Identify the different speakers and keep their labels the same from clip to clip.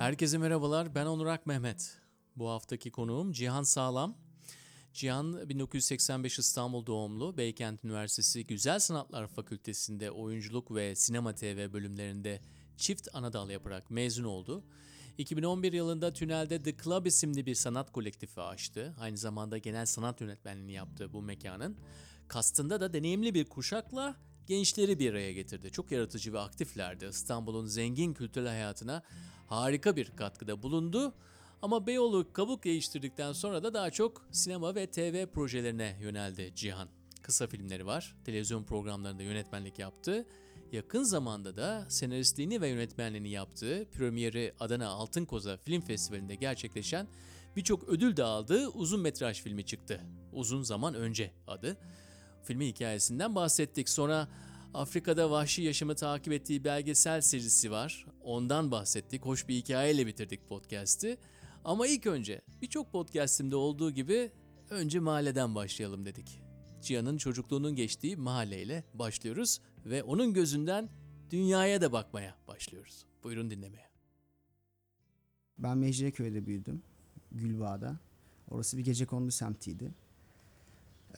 Speaker 1: Herkese merhabalar. Ben Onur Ak Mehmet. Bu haftaki konuğum Cihan Sağlam. Cihan 1985 İstanbul doğumlu. Beykent Üniversitesi Güzel Sanatlar Fakültesi'nde oyunculuk ve sinema TV bölümlerinde çift anadal yaparak mezun oldu. 2011 yılında Tünel'de The Club isimli bir sanat kolektifi açtı. Aynı zamanda genel sanat yönetmenliğini yaptı bu mekanın. Kastında da deneyimli bir kuşakla gençleri bir araya getirdi. Çok yaratıcı ve aktiflerdi. İstanbul'un zengin kültürel hayatına harika bir katkıda bulundu. Ama Beyoğlu kabuk değiştirdikten sonra da daha çok sinema ve TV projelerine yöneldi Cihan. Kısa filmleri var, televizyon programlarında yönetmenlik yaptı. Yakın zamanda da senaristliğini ve yönetmenliğini yaptığı premieri Adana Altın Koza Film Festivali'nde gerçekleşen birçok ödül de aldığı uzun metraj filmi çıktı. Uzun zaman önce adı. Filmin hikayesinden bahsettik. Sonra Afrika'da vahşi yaşamı takip ettiği belgesel serisi var. Ondan bahsettik. Hoş bir hikayeyle bitirdik podcast'i. Ama ilk önce birçok podcast'imde olduğu gibi önce mahalleden başlayalım dedik. Cihan'ın çocukluğunun geçtiği mahalleyle başlıyoruz ve onun gözünden dünyaya da bakmaya başlıyoruz. Buyurun dinlemeye.
Speaker 2: Ben Mecidiyeköy'de büyüdüm. Gülbağ'da. Orası bir gece kondu semtiydi.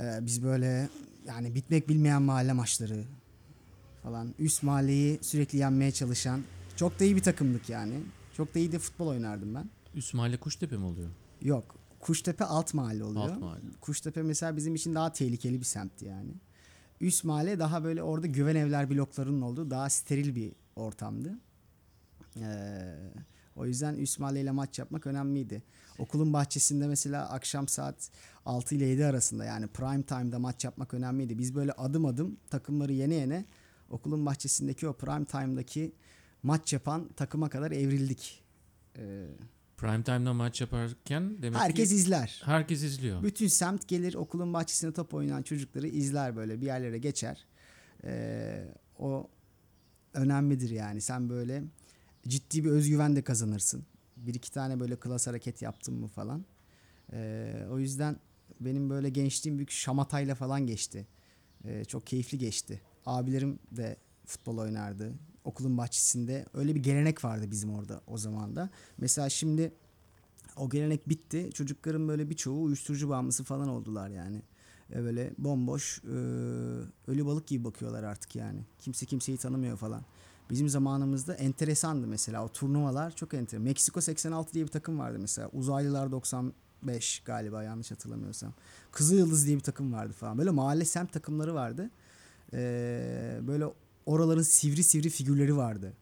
Speaker 2: Ee, biz böyle yani bitmek bilmeyen mahalle maçları falan. Üst mahalleyi sürekli yenmeye çalışan. Çok da iyi bir takımdık yani. Çok da iyi de futbol oynardım ben.
Speaker 1: Üst mahalle Kuştepe mi oluyor?
Speaker 2: Yok. Kuştepe alt mahalle oluyor.
Speaker 1: Alt mahalle.
Speaker 2: Kuştepe mesela bizim için daha tehlikeli bir semtti yani. Üst mahalle daha böyle orada güven evler bloklarının olduğu daha steril bir ortamdı. Ee, o yüzden üst mahalleyle maç yapmak önemliydi. Okulun bahçesinde mesela akşam saat 6 ile 7 arasında yani prime time'da maç yapmak önemliydi. Biz böyle adım adım takımları yene yene okulun bahçesindeki o prime time'daki maç yapan takıma kadar evrildik. Ee,
Speaker 1: Prime Time'da maç yaparken demek
Speaker 2: herkes
Speaker 1: ki
Speaker 2: izler.
Speaker 1: herkes izliyor.
Speaker 2: Bütün semt gelir okulun bahçesinde top oynayan çocukları izler böyle bir yerlere geçer. Ee, o önemlidir yani. Sen böyle ciddi bir özgüven de kazanırsın. Bir iki tane böyle klas hareket yaptın mı falan. Ee, o yüzden benim böyle gençliğim büyük şamatayla falan geçti. Ee, çok keyifli geçti. Abilerim de futbol oynardı. Okulun bahçesinde öyle bir gelenek vardı bizim orada o zaman da. Mesela şimdi o gelenek bitti. Çocukların böyle birçoğu uyuşturucu bağımlısı falan oldular yani. E böyle bomboş e, ölü balık gibi bakıyorlar artık yani. Kimse kimseyi tanımıyor falan. Bizim zamanımızda enteresandı mesela o turnuvalar çok enteresan. Meksiko 86 diye bir takım vardı mesela. Uzaylılar 95 galiba yanlış hatırlamıyorsam. Kızıl Yıldız diye bir takım vardı falan. Böyle mahalle semt takımları vardı. E, böyle oraların sivri sivri figürleri vardı.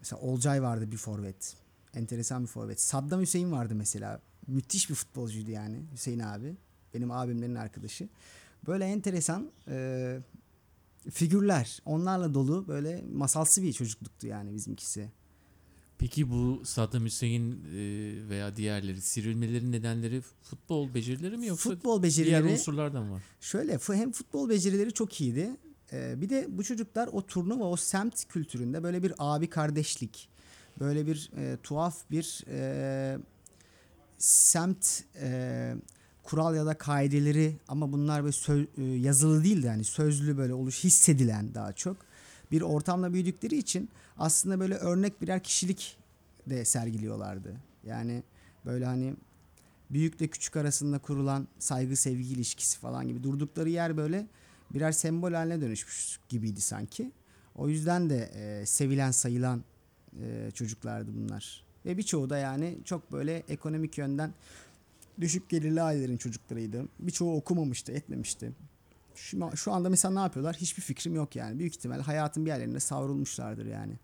Speaker 2: Mesela Olcay vardı bir forvet. Enteresan bir forvet. Saddam Hüseyin vardı mesela. Müthiş bir futbolcuydu yani Hüseyin abi. Benim abimlerin arkadaşı. Böyle enteresan e, figürler. Onlarla dolu böyle masalsı bir çocukluktu yani bizimkisi.
Speaker 1: Peki bu Saddam Hüseyin e, veya diğerleri sivrilmelerin nedenleri futbol becerileri mi yoksa
Speaker 2: Futbol
Speaker 1: diğer
Speaker 2: becerileri
Speaker 1: unsurlardan var?
Speaker 2: şöyle hem futbol becerileri çok iyiydi. e, bir de bu çocuklar o turnuva o semt kültüründe böyle bir abi kardeşlik böyle bir e, tuhaf bir e, semt e, kural ya da kaideleri ama bunlar böyle sö- e, yazılı değil de yani sözlü böyle oluş hissedilen daha çok bir ortamda büyüdükleri için aslında böyle örnek birer kişilik de sergiliyorlardı. Yani böyle hani büyükle küçük arasında kurulan saygı sevgi ilişkisi falan gibi durdukları yer böyle birer sembol haline dönüşmüş gibiydi sanki. O yüzden de e, sevilen sayılan e, çocuklardı bunlar. Ve birçoğu da yani çok böyle ekonomik yönden düşük gelirli ailelerin çocuklarıydı. Birçoğu okumamıştı, etmemişti. Şu, şu anda mesela ne yapıyorlar? Hiçbir fikrim yok yani. Büyük ihtimal hayatın bir yerlerine savrulmuşlardır yani.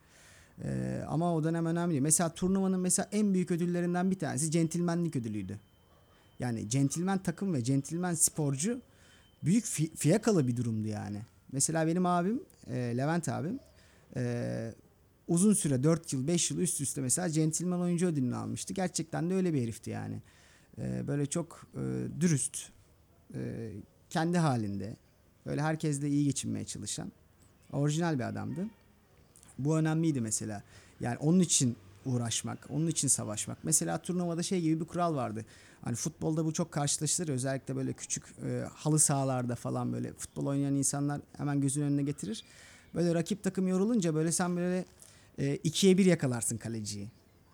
Speaker 2: Ee, ama o dönem önemli. Mesela turnuvanın mesela en büyük ödüllerinden bir tanesi centilmenlik ödülüydü. Yani centilmen takım ve centilmen sporcu büyük fi- fiyakalı bir durumdu yani. Mesela benim abim, e, Levent abim e, uzun süre 4 yıl 5 yıl üst üste mesela centilmen oyuncu ödülünü almıştı. Gerçekten de öyle bir herifti yani. E, böyle çok e, dürüst, e, kendi halinde, böyle herkesle iyi geçinmeye çalışan, orijinal bir adamdı. Bu önemliydi mesela. Yani onun için uğraşmak, onun için savaşmak. Mesela turnuvada şey gibi bir kural vardı. Hani futbolda bu çok karşılaşılır. Özellikle böyle küçük e, halı sahalarda falan böyle futbol oynayan insanlar hemen gözün önüne getirir. Böyle rakip takım yorulunca böyle sen böyle e, ikiye bir yakalarsın kaleciyi.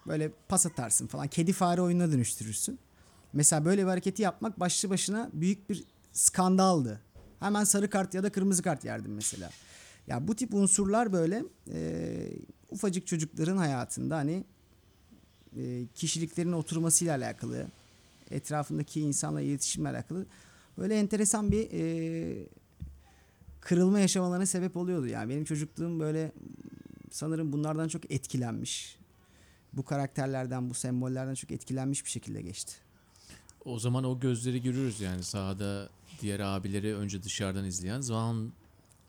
Speaker 2: Böyle pas atarsın falan. Kedi fare oyununa dönüştürürsün. Mesela böyle bir hareketi yapmak başlı başına büyük bir skandaldı. Hemen sarı kart ya da kırmızı kart yerdim mesela. Ya bu tip unsurlar böyle e, ufacık çocukların hayatında hani e, kişiliklerin oturmasıyla alakalı, etrafındaki insanla iletişimle alakalı böyle enteresan bir e, kırılma yaşamalarına sebep oluyordu. Yani benim çocukluğum böyle sanırım bunlardan çok etkilenmiş. Bu karakterlerden, bu sembollerden çok etkilenmiş bir şekilde geçti.
Speaker 1: O zaman o gözleri görüyoruz yani sahada diğer abileri önce dışarıdan izleyen zaman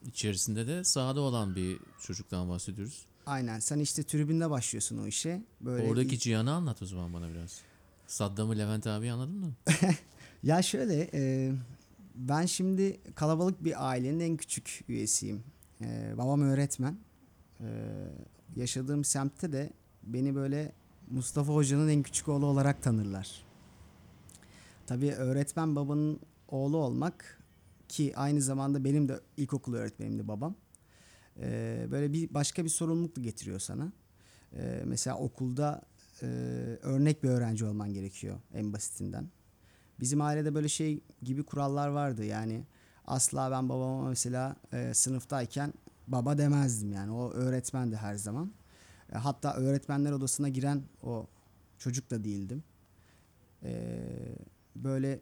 Speaker 1: içerisinde de sahada olan bir çocuktan bahsediyoruz.
Speaker 2: Aynen. Sen işte tribünde başlıyorsun o işe. Böyle
Speaker 1: Oradaki
Speaker 2: ilk-
Speaker 1: Cihan'ı anlat o zaman bana biraz. Saddam'ı Levent abi anladın mı?
Speaker 2: Ya şöyle e, ben şimdi kalabalık bir ailenin en küçük üyesiyim. E, babam öğretmen. E, yaşadığım semtte de beni böyle Mustafa Hoca'nın en küçük oğlu olarak tanırlar. Tabii öğretmen babanın oğlu olmak ki aynı zamanda benim de ilkokul öğretmenimdi babam. E, böyle bir başka bir sorumluluk da getiriyor sana. E, mesela okulda e, örnek bir öğrenci olman gerekiyor en basitinden. Bizim ailede böyle şey gibi kurallar vardı yani asla ben babama mesela e, sınıftayken baba demezdim yani o öğretmendi her zaman. E, hatta öğretmenler odasına giren o çocuk da değildim. E, böyle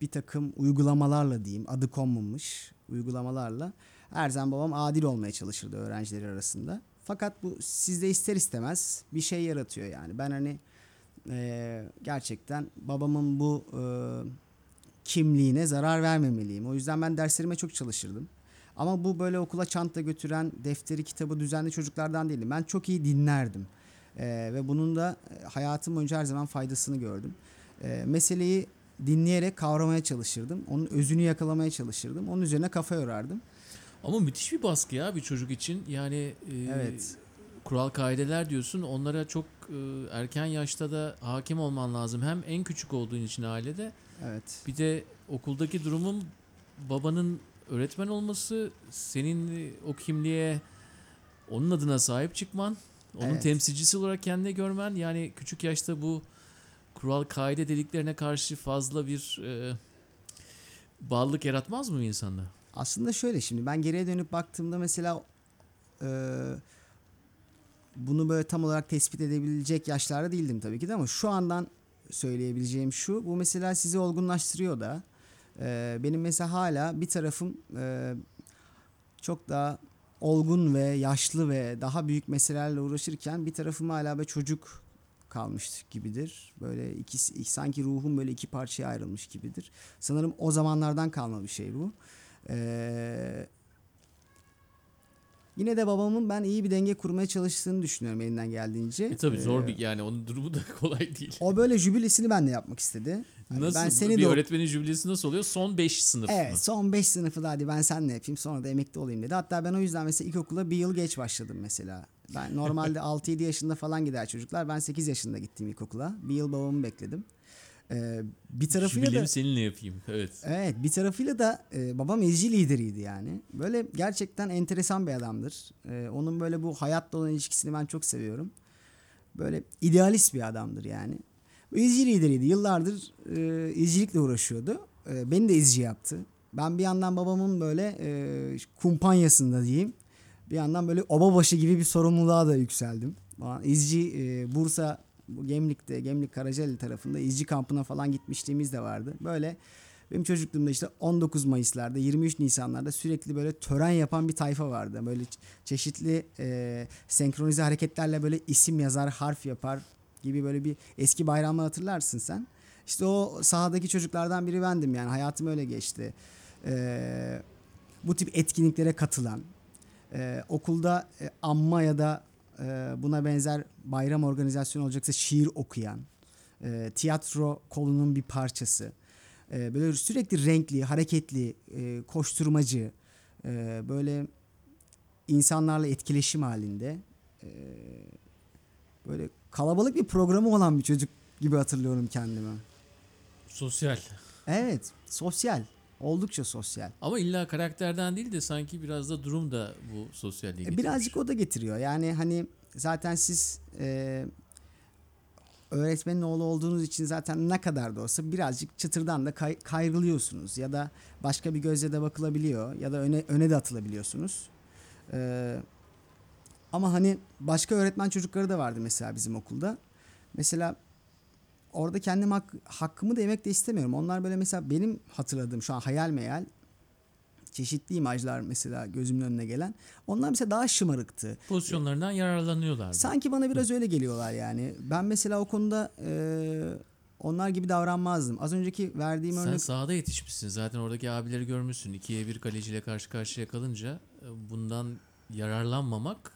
Speaker 2: bir takım uygulamalarla diyeyim adı konmamış uygulamalarla her zaman babam adil olmaya çalışırdı öğrencileri arasında. Fakat bu sizde ister istemez bir şey yaratıyor yani. Ben hani e, gerçekten babamın bu e, kimliğine zarar vermemeliyim. O yüzden ben derslerime çok çalışırdım. Ama bu böyle okula çanta götüren, defteri, kitabı düzenli çocuklardan değildim. Ben çok iyi dinlerdim. E, ve bunun da hayatım boyunca her zaman faydasını gördüm. E, meseleyi dinleyerek kavramaya çalışırdım. Onun özünü yakalamaya çalışırdım. Onun üzerine kafa yorardım.
Speaker 1: Ama müthiş bir baskı ya bir çocuk için. Yani e,
Speaker 2: Evet.
Speaker 1: kural kaideler diyorsun. Onlara çok e, erken yaşta da hakim olman lazım. Hem en küçük olduğun için ailede
Speaker 2: Evet.
Speaker 1: bir de okuldaki durumun babanın öğretmen olması senin o kimliğe onun adına sahip çıkman, onun
Speaker 2: Evet.
Speaker 1: temsilcisi olarak kendini görmen yani küçük yaşta bu kural kaide dediklerine karşı fazla bir e, bağlılık yaratmaz mı insanda?
Speaker 2: Aslında şöyle şimdi ben geriye dönüp baktığımda mesela e, bunu böyle tam olarak tespit edebilecek yaşlarda değildim tabii ki de ama şu andan söyleyebileceğim şu bu mesela sizi olgunlaştırıyor da E, benim mesela hala bir tarafım e, çok daha olgun ve yaşlı ve daha büyük meselelerle uğraşırken bir tarafım hala böyle çocuk kalmış gibidir. Böyle ikisi sanki ruhum böyle iki parçaya ayrılmış gibidir. Sanırım o zamanlardan kalma bir şey bu. Ee, yine de babamın ben iyi bir denge kurmaya çalıştığını düşünüyorum elinden geldiğince.
Speaker 1: E tabii zor
Speaker 2: Ee,
Speaker 1: bir yani onun durumu da kolay değil.
Speaker 2: O böyle jübilesini ben de yapmak istedi. Hani
Speaker 1: Nasıl
Speaker 2: ben seni
Speaker 1: bir
Speaker 2: de
Speaker 1: öğretmenin jübilesi nasıl oluyor? Son 5 sınıf mı?
Speaker 2: Evet son 5 sınıfı da hadi ben seninle yapayım sonra da emekli olayım dedi. Hatta ben o yüzden mesela ilkokula bir yıl geç başladım mesela. Ben normalde 6-7 yaşında falan gider çocuklar. Ben 8 yaşında gittim ilkokula. Bir yıl babamı bekledim. Ee, bir tarafıyla
Speaker 1: Jübilemi
Speaker 2: da
Speaker 1: seninle yapayım. Evet.
Speaker 2: Evet bir tarafıyla da e, babam ezci lideriydi yani. Böyle gerçekten enteresan bir adamdır. E, onun böyle bu hayatla olan ilişkisini ben çok seviyorum. Böyle idealist bir adamdır yani. Bu izci lideriydi. Yıllardır e, izcilikle uğraşıyordu. E, beni de izci yaptı. Ben bir yandan babamın böyle e, kumpanyasında diyeyim. Bir yandan böyle obabaşı gibi bir sorumluluğa da yükseldim. İzci e, Bursa bu Gemlik'te Gemlik Karacaeli tarafında izci kampına falan gitmişliğimiz de vardı. Böyle benim çocukluğumda işte 19 Mayıs'larda 23 Nisan'larda sürekli böyle tören yapan bir tayfa vardı. Böyle çeşitli e, senkronize hareketlerle böyle isim yazar, harf yapar gibi böyle bir eski bayramlar hatırlarsın sen. İşte o sahadaki çocuklardan biri bendim yani hayatım öyle geçti. E, bu tip etkinliklere katılan, e, okulda e, anma ya da e, buna benzer bayram organizasyonu olacaksa şiir okuyan, e, tiyatro kolunun bir parçası. E, böyle sürekli renkli, hareketli, e, koşturmacı, e, böyle insanlarla etkileşim halinde e, böyle kalabalık bir programı olan bir çocuk gibi hatırlıyorum kendimi.
Speaker 1: Sosyal.
Speaker 2: Evet, sosyal. Oldukça sosyal.
Speaker 1: Ama illa karakterden değil de sanki biraz da durum da bu sosyalliği
Speaker 2: E,
Speaker 1: getirmiş.
Speaker 2: Birazcık o da getiriyor. Yani hani zaten siz e, öğretmenin oğlu olduğunuz için zaten ne kadar da olsa birazcık çıtırdan da kay- kayrılıyorsunuz ya da başka bir gözle de bakılabiliyor ya da öne öne de atılabiliyorsunuz. Ee, ama hani başka öğretmen çocukları da vardı mesela bizim okulda. Mesela orada kendim hak- hakkımı da yemek de istemiyorum. Onlar böyle mesela benim hatırladığım şu an hayal meyal çeşitli imajlar mesela gözümün önüne gelen. Onlar mesela daha şımarıktı.
Speaker 1: Pozisyonlarından yararlanıyorlardı.
Speaker 2: Sanki bana biraz öyle geliyorlar yani. Ben mesela o konuda e, onlar gibi davranmazdım. Az önceki verdiğim
Speaker 1: Sen
Speaker 2: örnek
Speaker 1: sahada yetişmişsin. Zaten oradaki abileri görmüşsün. İkiye bir kaleciyle karşı karşıya kalınca bundan yararlanmamak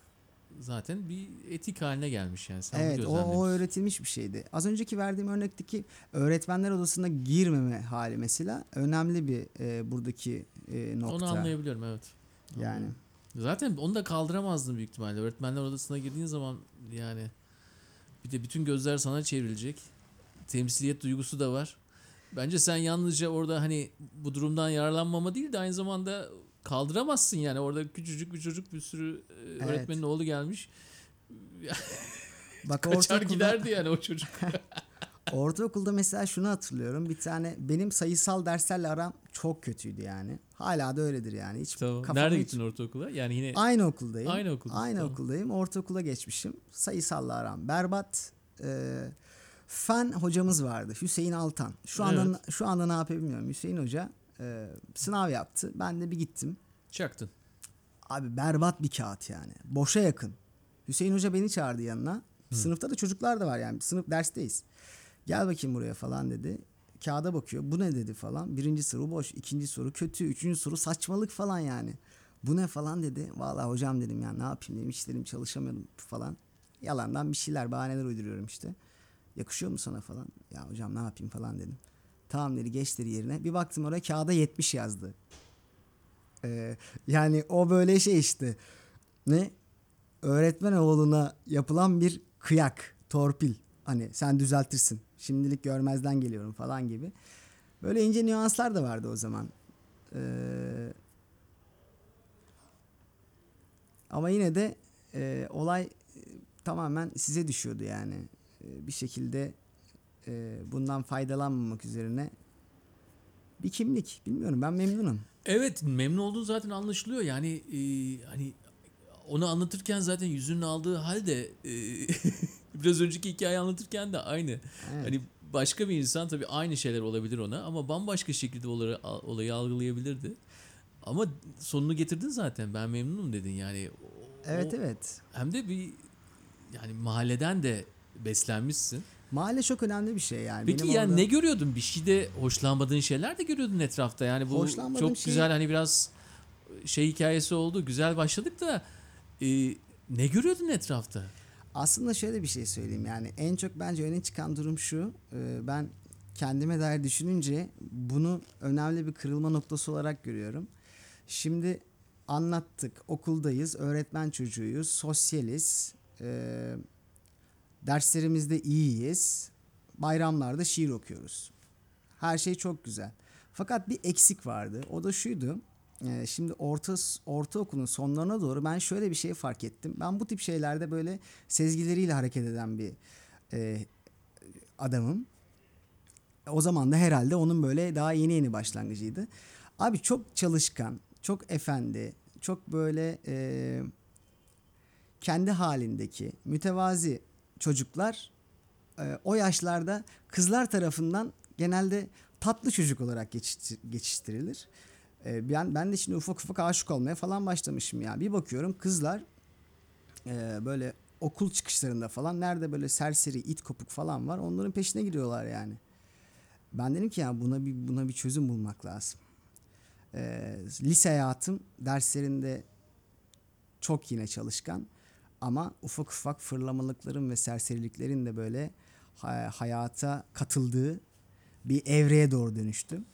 Speaker 1: zaten bir etik haline gelmiş yani. Sen
Speaker 2: Evet o, o öğretilmiş bir şeydi. Az önceki verdiğim örnekteki öğretmenler odasına girmeme hali mesela önemli bir e, buradaki e, nokta.
Speaker 1: Onu anlayabiliyorum evet.
Speaker 2: Yani
Speaker 1: Zaten onu da kaldıramazdın büyük ihtimalle. Öğretmenler odasına girdiğin zaman yani bir de bütün gözler sana çevrilecek. Temsiliyet duygusu da var. Bence sen yalnızca orada hani bu durumdan yararlanmama değil de aynı zamanda kaldıramazsın yani. Orada küçücük bir çocuk bir sürü e, öğretmenin oğlu gelmiş.
Speaker 2: bak
Speaker 1: Kaçar
Speaker 2: ortaokulda,
Speaker 1: giderdi yani o çocuk.
Speaker 2: ortaokulda mesela şunu hatırlıyorum. Bir tane benim sayısal derslerle aram çok kötüydü yani. Hala da öyledir yani. Hiç
Speaker 1: tamam. Nerede
Speaker 2: hiç-
Speaker 1: gittin ortaokula? Yani yine
Speaker 2: Aynı okuldayım.
Speaker 1: Aynı okulda,
Speaker 2: Aynı
Speaker 1: tamam.
Speaker 2: okuldayım. Ortaokula geçmişim. Sayısalla aram berbat. Ee, fen hocamız vardı. Hüseyin Altan. Şu anda şu anda ne yapıyor bilmiyorum. Hüseyin Hoca e, sınav yaptı. Ben de bir gittim.
Speaker 1: çaktın.
Speaker 2: Abi berbat bir kağıt yani. Boşa yakın. Hüseyin Hoca beni çağırdı yanına. Sınıfta da çocuklar da var yani. Sınıf dersteyiz. Gel bakayım buraya falan dedi. Kağıda bakıyor. Bu ne dedi falan. Birinci soru boş. ikinci soru kötü. Üçüncü soru saçmalık falan yani. Bu ne falan dedi. Vallahi hocam dedim ya ne yapayım dedim. Hiç dedim çalışamıyordum falan. Yalandan bir şeyler bahaneler uyduruyorum işte. Yakışıyor mu sana falan. Ya hocam ne yapayım falan dedim. Tamam dedi geç dedi yerine. Bir baktım oraya kağıda 70 yazdı. Ee, yani o böyle şey işte. Ne? Öğretmen oğluna yapılan bir kıyak, torpil. Hani sen düzeltirsin. Şimdilik görmezden geliyorum falan gibi. Böyle ince nüanslar da vardı o zaman. Ee, ama yine de e, olay e, tamamen size düşüyordu yani. E, bir şekilde e, bundan faydalanmamak üzerine bir kimlik. Bilmiyorum ben memnunum.
Speaker 1: Evet memnun olduğun zaten anlaşılıyor yani e, hani onu anlatırken zaten yüzünün aldığı halde e, biraz önceki hikayeyi anlatırken de aynı.
Speaker 2: Evet.
Speaker 1: Hani başka bir insan tabii aynı şeyler olabilir ona ama bambaşka şekilde olayı, olayı algılayabilirdi. Ama sonunu getirdin zaten ben memnunum dedin yani. O-
Speaker 2: Evet evet.
Speaker 1: Hem de bir yani mahalleden de beslenmişsin.
Speaker 2: Mahalle çok önemli bir şey yani.
Speaker 1: Peki
Speaker 2: Benim
Speaker 1: yani
Speaker 2: orada-
Speaker 1: ne görüyordun? Bir şeyde hoşlanmadığın şeyler de görüyordun etrafta. Yani bu çok
Speaker 2: şey-
Speaker 1: güzel hani biraz şey hikayesi oldu. Güzel başladık da e, ne görüyordun etrafta?
Speaker 2: Aslında şöyle bir şey söyleyeyim yani en çok bence öne çıkan durum şu. e, Ben kendime dair düşününce bunu önemli bir kırılma noktası olarak görüyorum. Şimdi anlattık okuldayız öğretmen çocuğuyuz sosyaliz e, derslerimizde iyiyiz bayramlarda şiir okuyoruz. Her şey çok güzel. Fakat bir eksik vardı. O da şuydu. e, Şimdi orta ortaokulun sonlarına doğru ben şöyle bir şey fark ettim. Ben bu tip şeylerde böyle sezgileriyle hareket eden bir e, adamım. O zaman da herhalde onun böyle daha yeni yeni başlangıcıydı. Abi çok çalışkan, çok efendi, çok böyle e, kendi halindeki mütevazi çocuklar e, o yaşlarda kızlar tarafından genelde tatlı çocuk olarak geçiştir- geçiştirilir. E, ben ben de şimdi ufak ufak aşık olmaya falan başlamışım ya. Bir bakıyorum kızlar e, böyle okul çıkışlarında falan nerede böyle serseri it kopuk falan var onların peşine gidiyorlar yani. Ben dedim ki ya buna bir buna bir çözüm bulmak lazım. E, lise hayatım derslerinde çok yine çalışkan ama ufak ufak fırlamalıkların ve serseriliklerin de böyle ha- hayata katıldığı bir evreye doğru dönüştüm.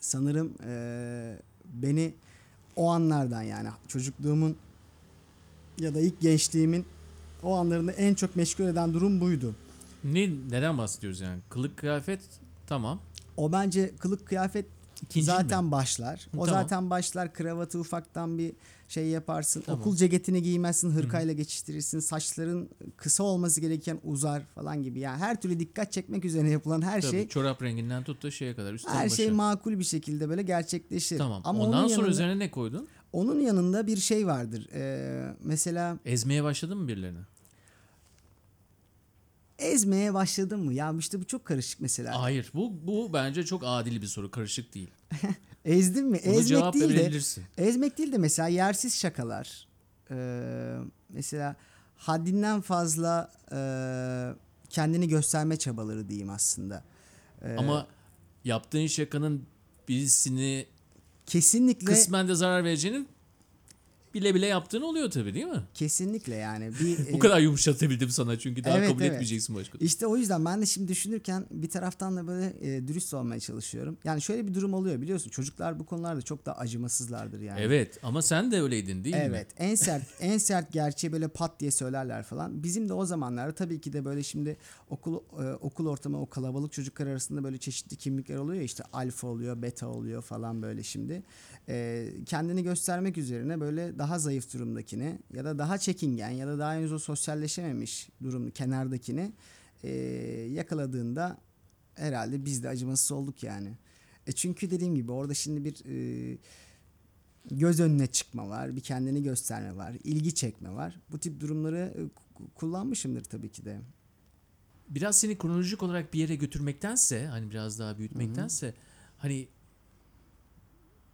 Speaker 2: Sanırım eee, beni o anlardan yani çocukluğumun ya da ilk gençliğimin o anlarında en çok meşgul eden durum buydu.
Speaker 1: Ne neden bahsediyoruz yani? Kılık kıyafet tamam.
Speaker 2: O bence kılık kıyafet
Speaker 1: İkinci
Speaker 2: zaten
Speaker 1: mi?
Speaker 2: başlar. O
Speaker 1: Tamam.
Speaker 2: zaten başlar. Kravatı ufaktan bir şey yaparsın.
Speaker 1: Tamam.
Speaker 2: Okul ceketini giymezsin, hırkayla geçiştirirsin. Saçların kısa olması gereken uzar falan gibi. Yani her türlü dikkat çekmek üzerine yapılan her
Speaker 1: Tabii,
Speaker 2: şey
Speaker 1: çorap renginden tut da şeye kadar üstten
Speaker 2: her
Speaker 1: başa.
Speaker 2: şey makul bir şekilde böyle gerçekleşir.
Speaker 1: Tamam.
Speaker 2: Ama
Speaker 1: Ondan
Speaker 2: onun
Speaker 1: sonra
Speaker 2: yanında,
Speaker 1: üzerine ne koydun?
Speaker 2: onun yanında bir şey vardır. Ee, mesela
Speaker 1: Ezmeye başladın mı birilerini?
Speaker 2: Ezmeye başladın mı? Ya işte bu çok karışık mesela.
Speaker 1: Hayır. Bu bu bence çok adil bir soru. Karışık değil.
Speaker 2: Ezdin mi?
Speaker 1: Bunu
Speaker 2: Ezmek değil de. Ezmek değil de mesela yersiz şakalar. Ee, mesela haddinden fazla e, kendini gösterme çabaları diyeyim aslında. Ee,
Speaker 1: Ama yaptığın şakanın birisini
Speaker 2: kesinlikle
Speaker 1: kısmen de zarar vereceğini bile bile yaptığın oluyor tabii değil mi?
Speaker 2: kesinlikle yani bir
Speaker 1: Bu
Speaker 2: e,
Speaker 1: kadar yumuşatabildim sana çünkü daha
Speaker 2: Evet,
Speaker 1: kabul
Speaker 2: evet.
Speaker 1: etmeyeceksin başka.
Speaker 2: İşte o yüzden ben de şimdi düşünürken bir taraftan da böyle e, dürüst olmaya çalışıyorum. Yani şöyle bir durum oluyor biliyorsun çocuklar bu konularda çok da acımasızlardır yani.
Speaker 1: Evet ama sen de öyleydin değil mi?
Speaker 2: Evet. En sert en sert gerçeği böyle pat diye söylerler falan. Bizim de o zamanlarda tabii ki de böyle şimdi okul e, okul ortamı o kalabalık çocuklar arasında böyle çeşitli kimlikler oluyor işte alfa oluyor, beta oluyor falan böyle şimdi. E, kendini göstermek üzerine böyle daha zayıf durumdakini ya da daha çekingen ya da daha henüz o sosyalleşememiş durum kenardakini e, yakaladığında herhalde biz de acımasız olduk yani. E çünkü dediğim gibi orada şimdi bir e, göz önüne çıkma var, bir kendini gösterme var, ilgi çekme var. Bu tip durumları ku- kullanmışımdır tabii ki de.
Speaker 1: Biraz seni kronolojik olarak bir yere götürmektense hani biraz daha büyütmektense hani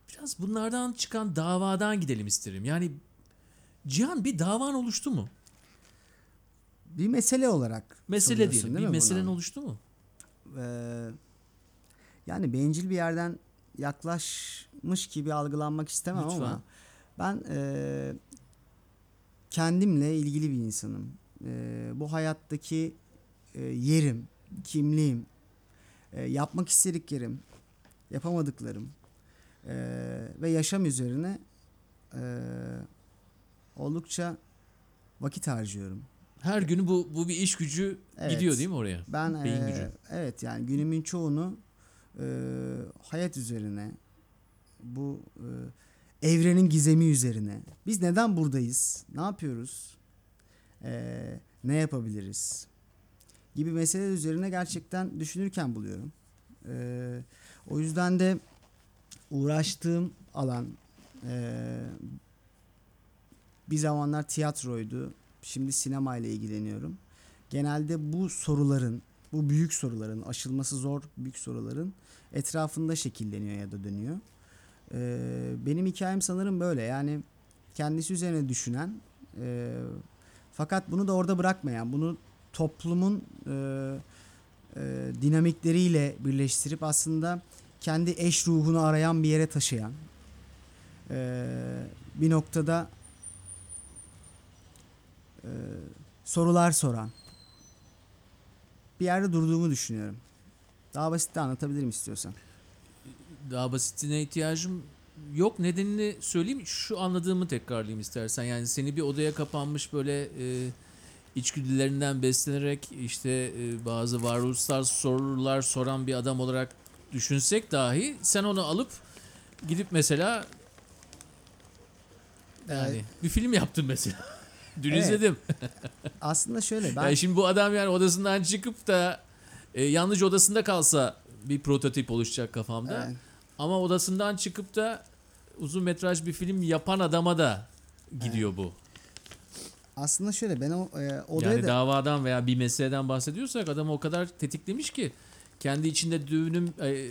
Speaker 1: biraz bunlardan çıkan davadan gidelim isterim. Yani Cihan bir davan oluştu mu?
Speaker 2: Bir mesele olarak
Speaker 1: Mesele diyelim.
Speaker 2: değil
Speaker 1: Bir meselen
Speaker 2: buna?
Speaker 1: oluştu mu?
Speaker 2: Ee, yani bencil bir yerden yaklaşmış gibi algılanmak istemem
Speaker 1: Lütfen.
Speaker 2: ama ben e, kendimle ilgili bir insanım. E, bu hayattaki e, yerim, kimliğim, e, yapmak istediklerim, yapamadıklarım e, ve yaşam üzerine e, oldukça vakit harcıyorum.
Speaker 1: Her günü bu bu bir iş gücü
Speaker 2: Evet.
Speaker 1: gidiyor değil mi oraya?
Speaker 2: Ben
Speaker 1: Beyin
Speaker 2: eee,
Speaker 1: gücü.
Speaker 2: evet yani günümün çoğunu eee, hayat üzerine bu eee, evrenin gizemi üzerine biz neden buradayız ne yapıyoruz Eee, ne yapabiliriz gibi meseleler üzerine gerçekten düşünürken buluyorum Eee, o yüzden de uğraştığım alan eee, bir zamanlar tiyatroydu şimdi sinema ile ilgileniyorum genelde bu soruların, bu büyük soruların, aşılması zor büyük soruların etrafında şekilleniyor ya da dönüyor. Ee, benim hikayem sanırım böyle. Yani kendisi üzerine düşünen, e, fakat bunu da orada bırakmayan, bunu toplumun e, e, dinamikleriyle birleştirip aslında kendi eş ruhunu arayan bir yere taşıyan, e, bir noktada e, sorular soran, bir yerde durduğumu düşünüyorum. Daha basit de anlatabilirim istiyorsan.
Speaker 1: Daha basitine ihtiyacım yok. Nedenini söyleyeyim. Şu anladığımı tekrarlayayım istersen. Yani seni bir odaya kapanmış böyle e, içgüdülerinden beslenerek işte e, bazı varoluşsal sorular soran bir adam olarak düşünsek dahi sen onu alıp gidip mesela yani
Speaker 2: Evet.
Speaker 1: bir film yaptın mesela. Dün
Speaker 2: Evet.
Speaker 1: izledim.
Speaker 2: Aslında şöyle ben
Speaker 1: Yani şimdi bu adam yani odasından çıkıp da e, yalnızca odasında kalsa bir prototip oluşacak kafamda.
Speaker 2: Evet.
Speaker 1: Ama odasından çıkıp da uzun metraj bir film yapan adama da gidiyor bu.
Speaker 2: aslında şöyle ben o e, odaya
Speaker 1: Yani
Speaker 2: da
Speaker 1: davadan veya bir meseleden bahsediyorsak adamı o kadar tetiklemiş ki kendi içinde düğünüm e,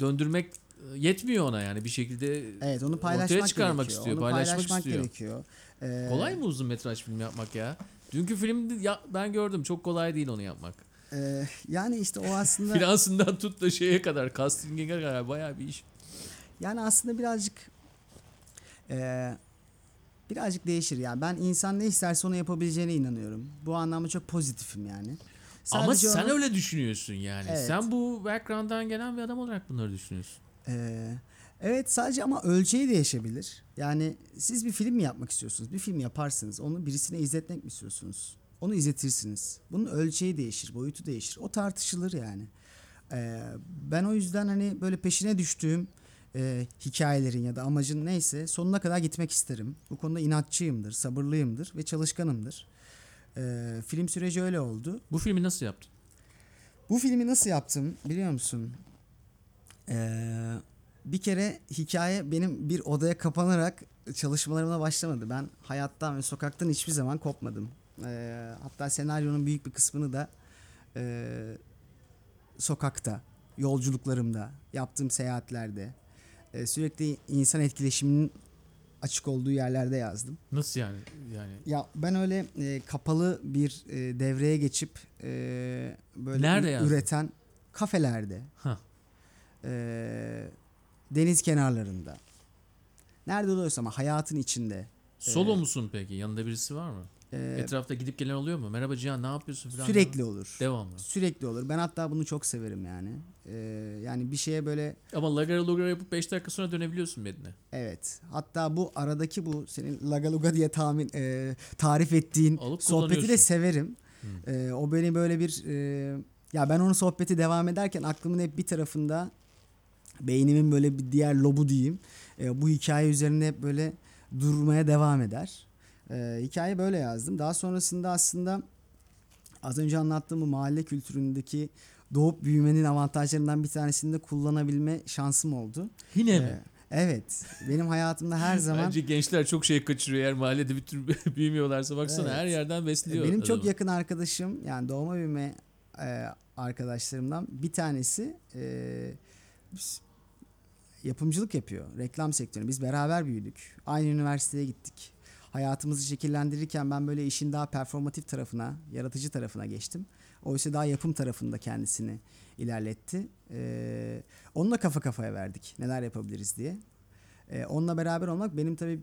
Speaker 1: döndürmek e, yetmiyor ona yani bir şekilde
Speaker 2: evet onu
Speaker 1: ortaya
Speaker 2: paylaşmak
Speaker 1: çıkarmak
Speaker 2: gerekiyor.
Speaker 1: istiyor,
Speaker 2: Onu
Speaker 1: paylaşmak
Speaker 2: paylaşmak
Speaker 1: istiyor.
Speaker 2: gerekiyor. Ee,
Speaker 1: kolay mı uzun metraj film yapmak ya? Dünkü film ya, ben gördüm çok kolay değil onu yapmak.
Speaker 2: e, yani işte o aslında
Speaker 1: Finansından tut da şeye kadar, casting'e kadar bayağı bir iş.
Speaker 2: yani aslında birazcık e, birazcık değişir yani ben insan ne isterse onu yapabileceğine inanıyorum. Bu anlamda çok pozitifim yani.
Speaker 1: Ama
Speaker 2: Sadece
Speaker 1: sen
Speaker 2: onu-
Speaker 1: öyle düşünüyorsun yani.
Speaker 2: Evet.
Speaker 1: Sen bu background'dan gelen bir adam olarak bunları düşünüyorsun.
Speaker 2: Ee, evet sadece ama ölçeği değişebilir. Yani siz bir film mi yapmak istiyorsunuz? Bir film yaparsınız. Onu birisine izletmek mi istiyorsunuz? Onu izletirsiniz. Bunun ölçeği değişir, boyutu değişir. O tartışılır yani. Ee, ben o yüzden hani böyle peşine düştüğüm e, hikayelerin ya da amacın neyse sonuna kadar gitmek isterim. Bu konuda inatçıyımdır, sabırlıyımdır ve çalışkanımdır. E, film süreci öyle oldu.
Speaker 1: Bu filmi nasıl yaptın?
Speaker 2: Bu filmi nasıl yaptım biliyor musun? Ee, bir kere hikaye benim bir odaya kapanarak çalışmalarıma başlamadı. Ben hayattan ve sokaktan hiçbir zaman kopmadım. Ee, hatta senaryonun büyük bir kısmını da e, sokakta, yolculuklarımda, yaptığım seyahatlerde, e, sürekli insan etkileşiminin açık olduğu yerlerde yazdım.
Speaker 1: Nasıl yani? Yani
Speaker 2: Ya ben öyle e, kapalı bir e, devreye geçip e, böyle
Speaker 1: Nerede
Speaker 2: ü-
Speaker 1: yazdın?
Speaker 2: üreten kafelerde,
Speaker 1: ha
Speaker 2: e, deniz kenarlarında. Nerede oluyorsa ama hayatın içinde.
Speaker 1: solo musun peki? Yanında birisi var mı?
Speaker 2: E,
Speaker 1: Etrafta gidip gelen oluyor mu? Merhaba Cihan ne yapıyorsun falan.
Speaker 2: sürekli olur.
Speaker 1: Devamlı.
Speaker 2: Sürekli olur. Ben hatta bunu çok severim yani. E, yani bir şeye böyle
Speaker 1: Ama lagara logara yapıp 5 dakika sonra dönebiliyorsun Medine.
Speaker 2: evet. Hatta bu aradaki bu senin lagaluga diye tahmin e, tarif ettiğin
Speaker 1: Alıp
Speaker 2: sohbeti de severim. E, o beni böyle bir e, ya ben onun sohbeti devam ederken aklımın hep bir tarafında beynimin böyle bir diğer lobu diyeyim. e, bu hikaye üzerine hep böyle durmaya devam eder. E, hikaye böyle yazdım. Daha sonrasında aslında az önce anlattığım bu mahalle kültüründeki doğup büyümenin avantajlarından bir tanesini de kullanabilme şansım oldu.
Speaker 1: Yine mi?
Speaker 2: E, evet. Benim hayatımda her zaman
Speaker 1: Bence gençler çok şey kaçırıyor eğer mahallede bir tür büyümüyorlarsa. Baksana
Speaker 2: Evet.
Speaker 1: her yerden besliyor.
Speaker 2: Benim çok
Speaker 1: adamı.
Speaker 2: yakın arkadaşım yani doğma büyüme e, arkadaşlarımdan bir tanesi e, yapımcılık yapıyor. Reklam sektörü. Biz beraber büyüdük. Aynı üniversiteye gittik. Hayatımızı şekillendirirken ben böyle işin daha performatif tarafına, yaratıcı tarafına geçtim. Oysa daha yapım tarafında kendisini ilerletti. E, onunla kafa kafaya verdik. Neler yapabiliriz diye. E, onunla beraber olmak benim tabii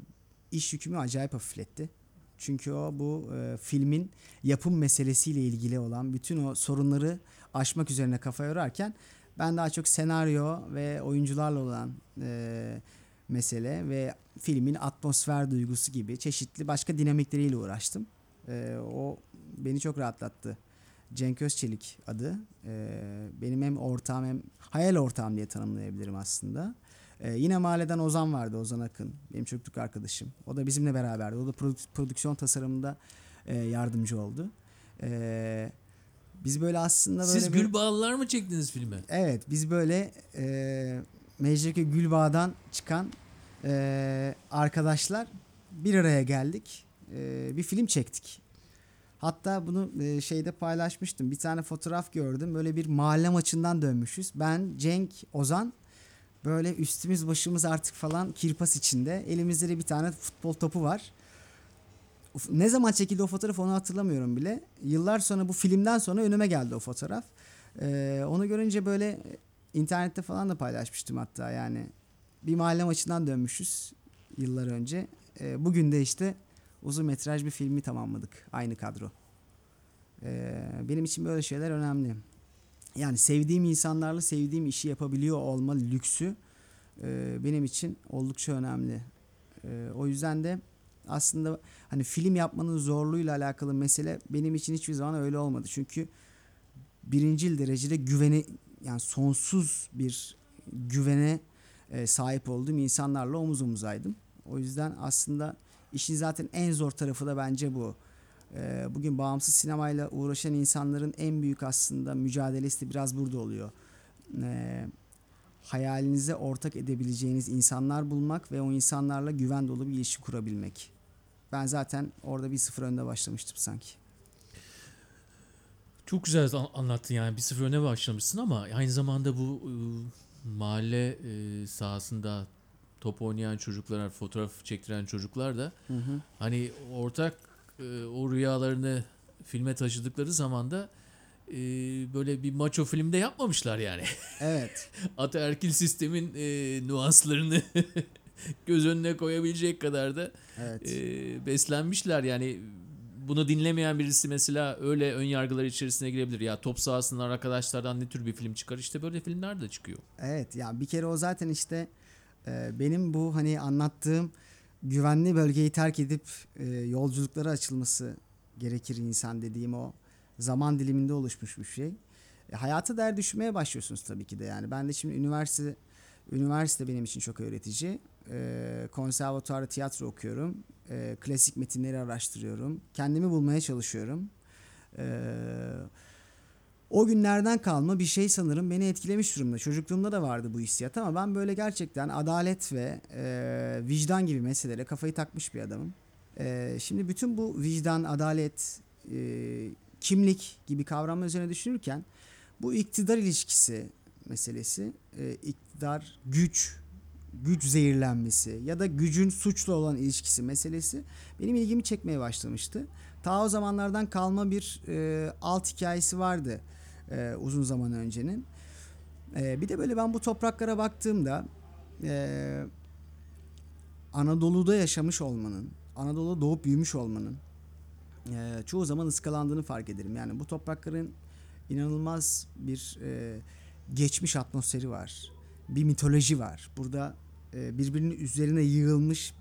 Speaker 2: iş yükümü acayip hafifletti. Çünkü o bu e, filmin yapım meselesiyle ilgili olan bütün o sorunları aşmak üzerine kafa yorarken ben daha çok senaryo ve oyuncularla olan e, mesele ve filmin atmosfer duygusu gibi çeşitli başka dinamikleriyle uğraştım. E, o beni çok rahatlattı. Cenk Özçelik adı. E, benim hem ortağım hem hayal ortağım diye tanımlayabilirim aslında. Ee, yine mahalleden Ozan vardı, Ozan Akın. Benim çocukluk arkadaşım. O da bizimle beraberdi. O da prodük- prodüksiyon tasarımında e, yardımcı oldu. Ee, biz böyle aslında böyle
Speaker 1: Siz
Speaker 2: bir-
Speaker 1: gül bağlılar mı çektiniz filme?
Speaker 2: Evet, biz böyle e, Mecliköy Gülbağ'dan çıkan e, arkadaşlar bir araya geldik. E, bir film çektik. Hatta bunu e, şeyde paylaşmıştım. Bir tane fotoğraf gördüm. Böyle bir mahalle maçından dönmüşüz. Ben, Cenk, Ozan böyle üstümüz başımız artık falan kirpas içinde. Elimizde de bir tane futbol topu var. Ne zaman çekildi o fotoğraf onu hatırlamıyorum bile. Yıllar sonra bu filmden sonra önüme geldi o fotoğraf. Ee, onu görünce böyle internette falan da paylaşmıştım hatta yani. Bir mahalle maçından dönmüşüz yıllar önce. Ee, bugün de işte uzun metraj bir filmi tamamladık. Aynı kadro. Ee, benim için böyle şeyler önemli. Yani sevdiğim insanlarla sevdiğim işi yapabiliyor olma lüksü e, benim için oldukça önemli. E, o yüzden de aslında hani film yapmanın zorluğuyla alakalı mesele benim için hiçbir zaman öyle olmadı. Çünkü birincil derecede güvene yani sonsuz bir güvene e, sahip olduğum insanlarla omuz omuzaydım. O yüzden aslında işin zaten en zor tarafı da bence bu. E, bugün bağımsız sinemayla uğraşan insanların en büyük aslında mücadelesi de biraz burada oluyor. E, hayalinize ortak edebileceğiniz insanlar bulmak ve o insanlarla güven dolu bir ilişki kurabilmek. Ben zaten orada bir sıfır önde başlamıştım sanki.
Speaker 1: Çok güzel an- anlattın yani bir sıfır öne başlamışsın ama aynı zamanda bu e, mahalle e, sahasında top oynayan çocuklar, fotoğraf çektiren çocuklar da
Speaker 2: Hı hı.
Speaker 1: hani ortak e, o rüyalarını filme taşıdıkları zaman da e, böyle bir maço filmde yapmamışlar yani.
Speaker 2: Evet.
Speaker 1: Ataerkil sistemin e, nuanslarını göz önüne koyabilecek kadar da
Speaker 2: Evet.
Speaker 1: e, beslenmişler yani bunu dinlemeyen birisi mesela öyle ön yargılar içerisine girebilir. Ya top sahasından arkadaşlardan ne tür bir film çıkar? İşte böyle filmler de çıkıyor.
Speaker 2: Evet ya bir kere o zaten işte e, benim bu hani anlattığım güvenli bölgeyi terk edip e, yolculuklara açılması gerekir insan dediğim o zaman diliminde oluşmuş bir şey. E, hayata değer düşmeye başlıyorsunuz tabii ki de yani. Ben de şimdi üniversite Üniversite benim için çok öğretici. Ee, konservatuarda tiyatro okuyorum. Ee, klasik metinleri araştırıyorum. Kendimi bulmaya çalışıyorum. Ee, o günlerden kalma bir şey sanırım beni etkilemiş durumda. Çocukluğumda da vardı bu hissiyat ama ben böyle gerçekten adalet ve e, vicdan gibi meselelere kafayı takmış bir adamım. Ee, şimdi bütün bu vicdan, adalet, e, kimlik gibi kavramlar üzerine düşünürken bu iktidar ilişkisi meselesi, e, iktidar, güç, güç zehirlenmesi ya da gücün suçla olan ilişkisi meselesi benim ilgimi çekmeye başlamıştı. Ta o zamanlardan kalma bir e, alt hikayesi vardı e, uzun zaman öncenin. E, bir de böyle ben bu topraklara baktığımda e, Anadolu'da yaşamış olmanın, Anadolu'da doğup büyümüş olmanın e, çoğu zaman ıskalandığını fark ederim. Yani bu toprakların inanılmaz bir e, geçmiş atmosferi var. Bir mitoloji var. Burada e, birbirinin üzerine yığılmış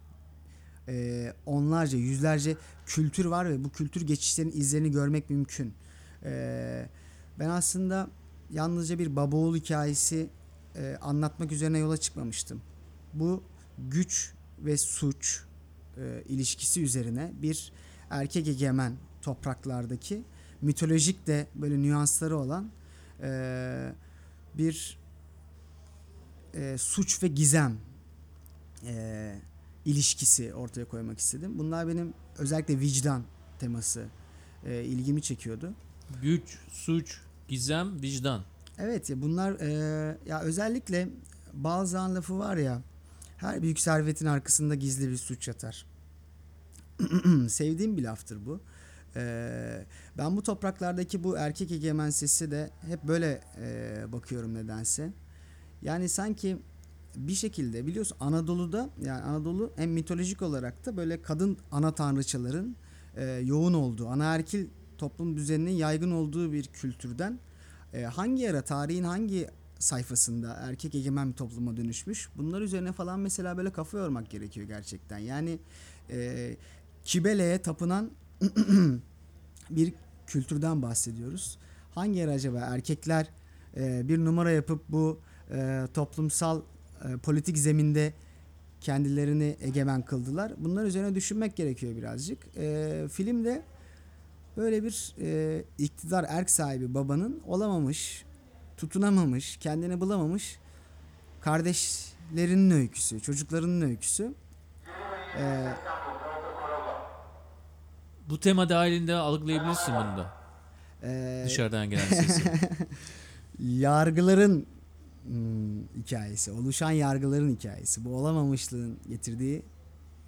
Speaker 2: e, onlarca, yüzlerce kültür var ve bu kültür geçişlerinin izlerini görmek mümkün. E, ben aslında yalnızca bir baba oğul hikayesi e, anlatmak üzerine yola çıkmamıştım. Bu güç ve suç e, ilişkisi üzerine bir erkek egemen topraklardaki mitolojik de böyle nüansları olan e, bir e, suç ve gizem e, ilişkisi ortaya koymak istedim. Bunlar benim özellikle vicdan teması e, ilgimi çekiyordu.
Speaker 1: Güç, suç, gizem, vicdan.
Speaker 2: Evet ya bunlar e, ya özellikle Balzac'ın lafı var ya her büyük servetin arkasında gizli bir suç yatar. Sevdiğim bir laftır bu. E, ben bu topraklardaki bu erkek egemen sesi de hep böyle e, bakıyorum nedense. Yani sanki bir şekilde biliyorsun Anadolu'da yani Anadolu hem mitolojik olarak da böyle kadın ana tanrıçaların e, yoğun olduğu, anaerkil toplum düzeninin yaygın olduğu bir kültürden e, hangi ara tarihin hangi sayfasında erkek egemen bir topluma dönüşmüş bunlar üzerine falan mesela böyle kafa yormak gerekiyor gerçekten. Yani e, Kibele'ye tapınan bir kültürden bahsediyoruz. Hangi ara acaba erkekler e, bir numara yapıp bu e, toplumsal e, politik zeminde kendilerini egemen kıldılar. Bunlar üzerine düşünmek gerekiyor birazcık. E, filmde böyle bir e, iktidar erk sahibi babanın olamamış, tutunamamış, kendini bulamamış kardeşlerinin öyküsü, çocuklarının öyküsü. E,
Speaker 1: Bu tema dahilinde algılayabilirsin bunu da.
Speaker 2: e,
Speaker 1: Dışarıdan gelen sesi.
Speaker 2: yargıların hmm, hikayesi, oluşan yargıların hikayesi. Bu olamamışlığın getirdiği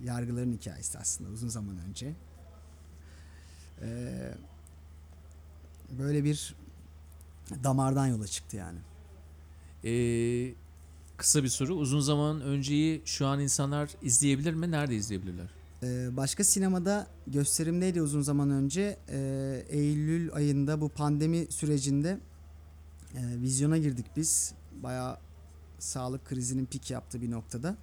Speaker 2: yargıların hikayesi aslında uzun zaman önce. Ee, böyle bir damardan yola çıktı yani.
Speaker 1: Ee, kısa bir soru. Uzun zaman önceyi şu an insanlar izleyebilir mi? Nerede izleyebilirler?
Speaker 2: Ee, başka sinemada gösterimdeydi uzun zaman önce. Ee, Eylül ayında bu pandemi sürecinde e, vizyona girdik biz. Bayağı sağlık krizinin pik yaptığı bir noktada.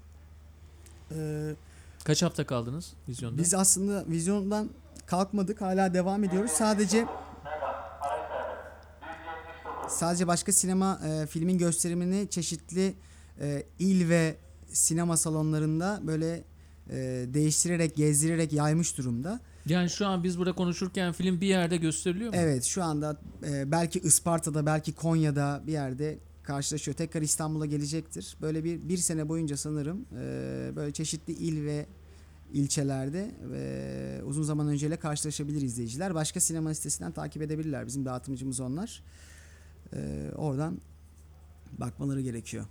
Speaker 2: Ee,
Speaker 1: Kaç hafta kaldınız vizyonda?
Speaker 2: Biz aslında vizyondan kalkmadık. Hala devam ediyoruz. Sadece sadece başka sinema e, filmin gösterimini çeşitli e, il ve sinema salonlarında böyle e, değiştirerek, gezdirerek yaymış durumda.
Speaker 1: Yani şu an biz burada konuşurken film bir yerde gösteriliyor mu?
Speaker 2: Evet, şu anda e, belki Isparta'da, belki Konya'da bir yerde karşılaşıyor. Tekrar İstanbul'a gelecektir. Böyle bir bir sene boyunca sanırım e, böyle çeşitli il ve ilçelerde ve uzun zaman önceyle karşılaşabilir izleyiciler. Başka sinema sitesinden takip edebilirler. Bizim dağıtımcımız onlar. E, oradan bakmaları gerekiyor.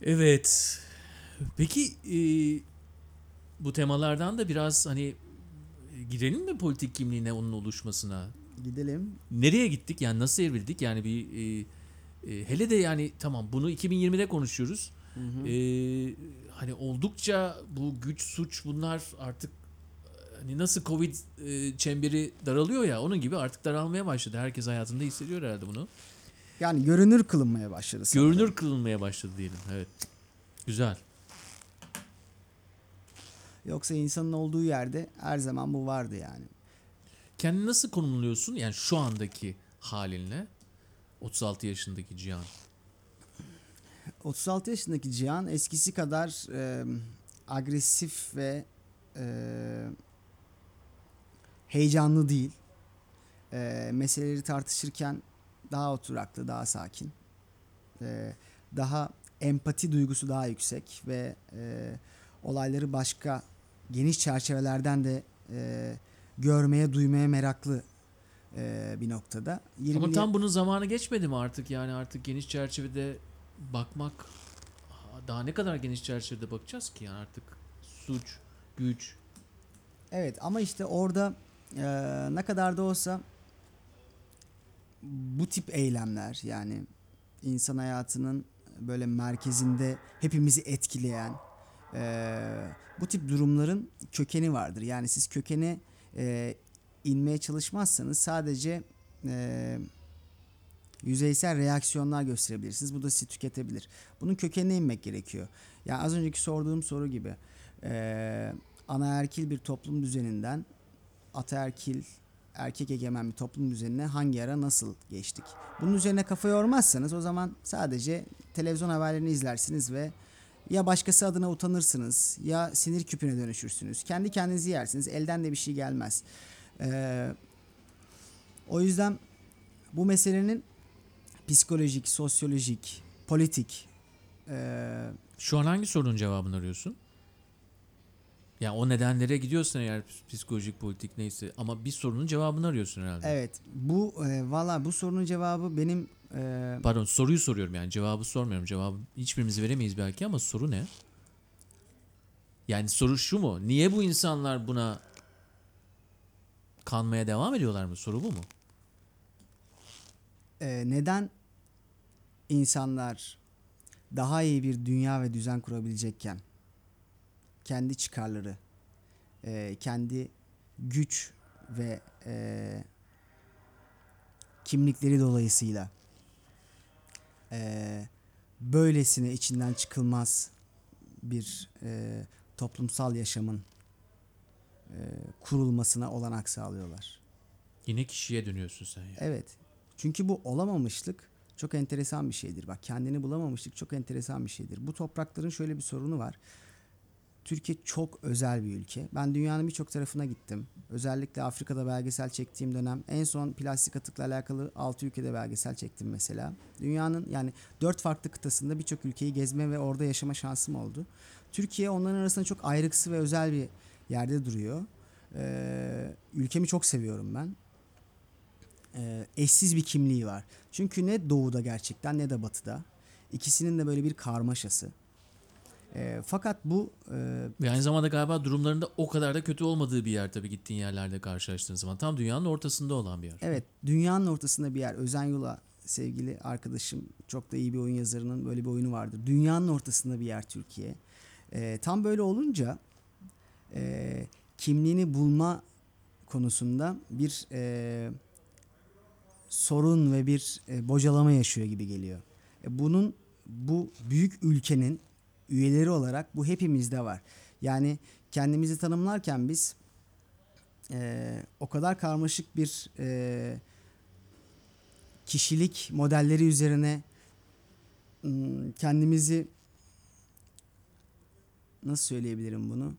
Speaker 1: Evet. Peki e, bu temalardan da biraz hani e, girelim mi politik kimliğine onun oluşmasına?
Speaker 2: Gidelim.
Speaker 1: Nereye gittik? Yani nasıl evrildik? Yani bir e, e, hele de yani tamam bunu 2020'de konuşuyoruz. E, hani oldukça bu güç suç bunlar artık hani nasıl Covid e, çemberi daralıyor ya onun gibi artık daralmaya başladı. Herkes hayatında hissediyor herhalde bunu.
Speaker 2: Yani görünür kılınmaya başladı. sanırım.
Speaker 1: Görünür kılınmaya başladı diyelim. Evet. Güzel.
Speaker 2: Yoksa insanın olduğu yerde her zaman bu vardı yani.
Speaker 1: Kendini nasıl konumluyorsun? Yani şu andaki halinle 36 yaşındaki Cihan.
Speaker 2: 36 yaşındaki Cihan eskisi kadar e, agresif ve e, heyecanlı değil. E, meseleleri tartışırken daha oturaklı, daha sakin. E, daha empati duygusu daha yüksek ve e, olayları başka geniş çerçevelerden de e, görmeye, duymaya meraklı e, bir noktada.
Speaker 1: Ama
Speaker 2: 20'li
Speaker 1: tam bunun zamanı geçmedi mi artık? Yani artık geniş çerçevede bakmak daha ne kadar geniş çerçevede bakacağız ki yani artık suç, güç.
Speaker 2: Evet ama işte orada e, ne kadar da olsa bu tip eylemler yani insan hayatının böyle merkezinde hepimizi etkileyen e, bu tip durumların kökeni vardır. Yani siz kökene e, inmeye çalışmazsanız sadece e, yüzeysel reaksiyonlar gösterebilirsiniz. Bu da sizi tüketebilir. Bunun kökenine inmek gerekiyor. Yani az önceki sorduğum soru gibi e, anaerkil bir toplum düzeninden ataerkil erkek egemen bir toplum düzenine hangi ara nasıl geçtik? Bunun üzerine kafa yormazsanız o zaman sadece televizyon haberlerini izlersiniz ve ya başkası adına utanırsınız ya sinir küpüne dönüşürsünüz. Kendi kendinizi yersiniz. Elden de bir şey gelmez. Ee, o yüzden bu meselenin psikolojik, sosyolojik, politik e,
Speaker 1: Şu an hangi sorunun cevabını arıyorsun? Yani o nedenlere gidiyorsun eğer psikolojik, politik neyse ama bir sorunun cevabını arıyorsun herhalde.
Speaker 2: evet bu e, valla bu sorunun cevabı benim e,
Speaker 1: Pardon soruyu soruyorum yani cevabı sormuyorum. Cevabı hiçbirimiz veremeyiz belki ama soru ne? Yani soru şu mu? Niye bu insanlar buna kanmaya devam ediyorlar mı? Soru bu mu?
Speaker 2: e, neden insanlar daha iyi bir dünya ve düzen kurabilecekken kendi çıkarları, e, kendi güç ve e, kimlikleri dolayısıyla e, böylesine içinden çıkılmaz bir e, toplumsal yaşamın e, kurulmasına olanak sağlıyorlar.
Speaker 1: Yine kişiye dönüyorsun sen yani.
Speaker 2: Evet. Çünkü bu olamamışlık çok enteresan bir şeydir. Bak kendini bulamamışlık çok enteresan bir şeydir. Bu toprakların şöyle bir sorunu var. Türkiye çok özel bir ülke. Ben dünyanın birçok tarafına gittim. Özellikle Afrika'da belgesel çektiğim dönem en son plastik atıkla alakalı 6 ülkede belgesel çektim mesela. Dünyanın yani 4 farklı kıtasında birçok ülkeyi gezme ve orada yaşama şansım oldu. Türkiye onların arasında çok ayrıksı ve özel bir yerde duruyor. Ee, ülkemi çok seviyorum ben e, eşsiz bir kimliği var. Çünkü ne doğuda gerçekten ne de batıda. İkisinin de böyle bir karmaşası. E, fakat bu e,
Speaker 1: Ve aynı zamanda galiba durumlarında o kadar da kötü olmadığı bir yer tabii gittiğin yerlerde karşılaştığın zaman. Tam dünyanın ortasında olan bir yer.
Speaker 2: evet dünyanın ortasında bir yer. Özen Yula sevgili arkadaşım çok da iyi bir oyun yazarının böyle bir oyunu vardır. Dünyanın ortasında bir yer Türkiye. E, tam böyle olunca e, kimliğini bulma konusunda bir e, sorun ve bir e, bocalama yaşıyor gibi geliyor. E, bunun bu büyük ülkenin üyeleri olarak bu hepimizde var. Yani kendimizi tanımlarken biz e, o kadar karmaşık bir e, kişilik modelleri üzerine kendimizi nasıl söyleyebilirim bunu?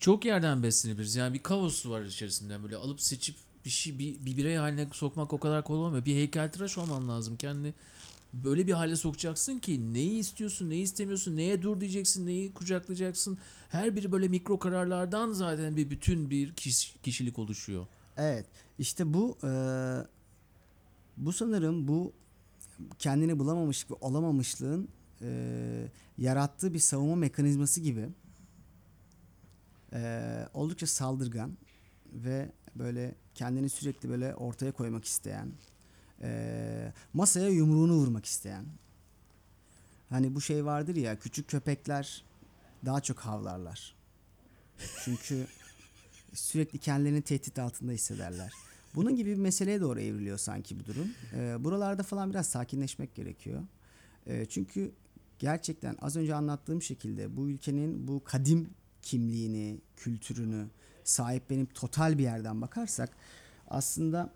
Speaker 1: Çok yerden beslenebiliriz. Yani bir kaos var içerisinde böyle alıp seçip bir şey bir, bir birey haline sokmak o kadar kolay olmuyor. Bir heykeltıraş olman lazım. Kendini böyle bir hale sokacaksın ki neyi istiyorsun, neyi istemiyorsun, neye dur diyeceksin, neyi kucaklayacaksın. Her biri böyle mikro kararlardan zaten bir bütün bir kiş- kişilik oluşuyor.
Speaker 2: Evet. işte bu e, bu sanırım bu kendini bulamamış ve olamamışlığın e, yarattığı bir savunma mekanizması gibi e, oldukça saldırgan ve böyle kendini sürekli böyle ortaya koymak isteyen e, masaya yumruğunu vurmak isteyen hani bu şey vardır ya küçük köpekler daha çok havlarlar. Çünkü sürekli kendilerini tehdit altında hissederler. Bunun gibi bir meseleye doğru evriliyor sanki bu durum. Ee, buralarda falan biraz sakinleşmek gerekiyor. Ee, çünkü gerçekten az önce anlattığım şekilde bu ülkenin bu kadim kimliğini, kültürünü sahiplenip total bir yerden bakarsak aslında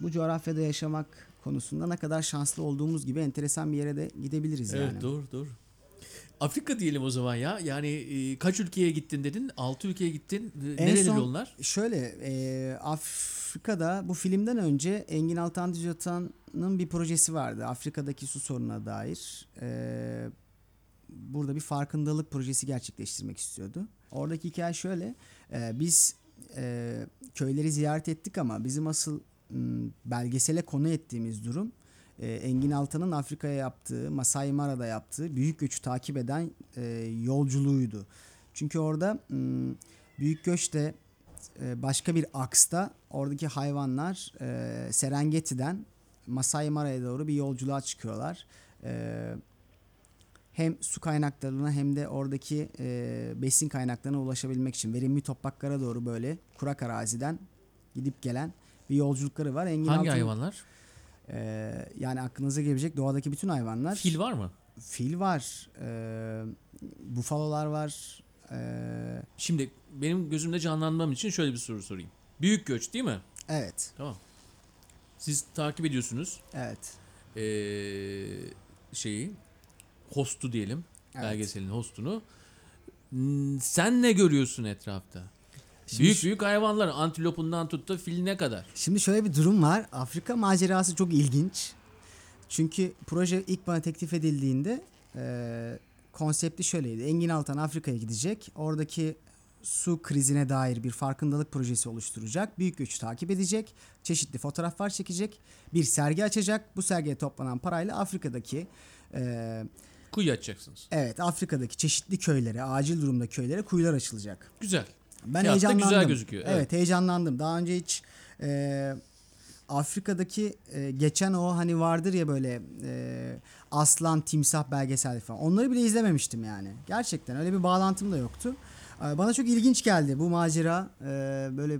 Speaker 2: bu coğrafyada yaşamak konusunda ne kadar şanslı olduğumuz gibi enteresan bir yere de gidebiliriz
Speaker 1: Evet
Speaker 2: yani.
Speaker 1: doğru doğru. Afrika diyelim o zaman ya. Yani e, kaç ülkeye gittin dedin? 6 ülkeye gittin.
Speaker 2: En
Speaker 1: Nereli
Speaker 2: son-
Speaker 1: onlar?
Speaker 2: Şöyle e, Afrika'da bu filmden önce Engin Altan Düzyatan'ın bir projesi vardı. Afrika'daki su sorununa dair. E, burada bir farkındalık projesi gerçekleştirmek istiyordu. Oradaki hikaye şöyle. e, biz e, köyleri ziyaret ettik ama bizim asıl belgesele konu ettiğimiz durum Engin Altan'ın Afrika'ya yaptığı, Masai Mara'da yaptığı büyük göçü takip eden yolculuğuydu. Çünkü orada büyük göçte e, başka bir aksta oradaki hayvanlar Serengeti'den Masai Mara'ya doğru bir yolculuğa çıkıyorlar. Hem su kaynaklarına hem de oradaki besin kaynaklarına ulaşabilmek için verimli topraklara doğru böyle kurak araziden gidip gelen bir yolculukları var. Engin
Speaker 1: Hangi
Speaker 2: Altan-
Speaker 1: hayvanlar?
Speaker 2: e, yani aklınıza gelebilecek doğadaki bütün hayvanlar.
Speaker 1: Fil var mı?
Speaker 2: Fil var, e, bufalolar var, e,
Speaker 1: Şimdi benim gözümde canlandırmam için şöyle bir soru sorayım. Büyük göç değil mi?
Speaker 2: evet,
Speaker 1: Tamam. Siz takip ediyorsunuz
Speaker 2: evet.
Speaker 1: ee, şeyi hostu diyelim.
Speaker 2: Evet.
Speaker 1: Belgeselin hostunu. Hmm, Sen ne görüyorsun etrafta?
Speaker 2: Şimdi
Speaker 1: büyük büyük hayvanlar antilopundan tut da filine kadar.
Speaker 2: Şimdi şöyle bir durum var. Afrika macerası çok ilginç. Çünkü proje ilk bana teklif edildiğinde e, konsepti şöyleydi. Engin Altan Afrika'ya gidecek. Oradaki su krizine dair bir farkındalık projesi oluşturacak. Büyük göçü takip edecek. Çeşitli fotoğraflar çekecek. Bir sergi açacak. Bu sergiye toplanan parayla Afrika'daki e,
Speaker 1: Kuyu açacaksınız.
Speaker 2: evet Afrika'daki çeşitli köylere, acil durumda köylere kuyular açılacak.
Speaker 1: Güzel.
Speaker 2: Ben
Speaker 1: Kağıtta
Speaker 2: heyecanlandım.
Speaker 1: güzel gözüküyor,
Speaker 2: Evet.
Speaker 1: evet.
Speaker 2: heyecanlandım. Daha önce hiç e, Afrika'daki e, geçen o hani vardır ya böyle e, aslan, timsah belgesel falan. Onları bile izlememiştim yani. Gerçekten öyle bir bağlantım da yoktu. E, bana çok ilginç geldi bu macera. E, böyle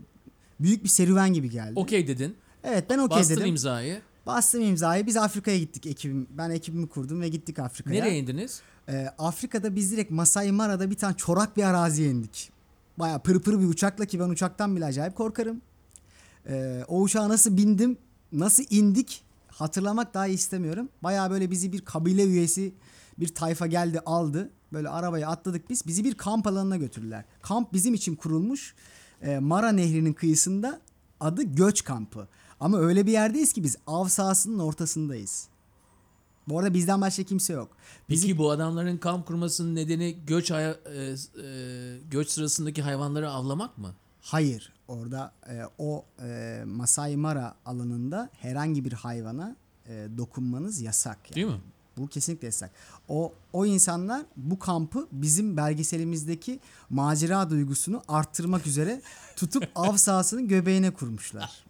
Speaker 2: büyük bir serüven gibi geldi.
Speaker 1: Okey dedin.
Speaker 2: Evet ben okey
Speaker 1: Bastın
Speaker 2: dedim.
Speaker 1: imzayı.
Speaker 2: Bastım imzayı. Biz Afrika'ya gittik ekibim. Ben ekibimi kurdum ve gittik Afrika'ya.
Speaker 1: Nereye indiniz?
Speaker 2: Ee, Afrika'da biz direkt Masai Mara'da bir tane çorak bir araziye indik. Baya pırpır bir uçakla ki ben uçaktan bile acayip korkarım. Ee, o uçağa nasıl bindim, nasıl indik hatırlamak daha istemiyorum. Baya böyle bizi bir kabile üyesi bir tayfa geldi aldı. Böyle arabaya atladık biz. Bizi bir kamp alanına götürdüler. Kamp bizim için kurulmuş. Ee, Mara Nehri'nin kıyısında adı Göç Kampı. Ama öyle bir yerdeyiz ki biz av sahasının ortasındayız. Bu arada bizden başka kimse yok.
Speaker 1: Peki
Speaker 2: Bizim-
Speaker 1: bu adamların kamp kurmasının nedeni göç e, e, göç sırasındaki hayvanları avlamak mı?
Speaker 2: Hayır. Orada e, o e, Masai Mara alanında herhangi bir hayvana e, dokunmanız yasak. Yani.
Speaker 1: Değil mi?
Speaker 2: Bu kesinlikle yasak. O o insanlar bu kampı bizim belgeselimizdeki macera duygusunu arttırmak üzere tutup av sahasının göbeğine kurmuşlar.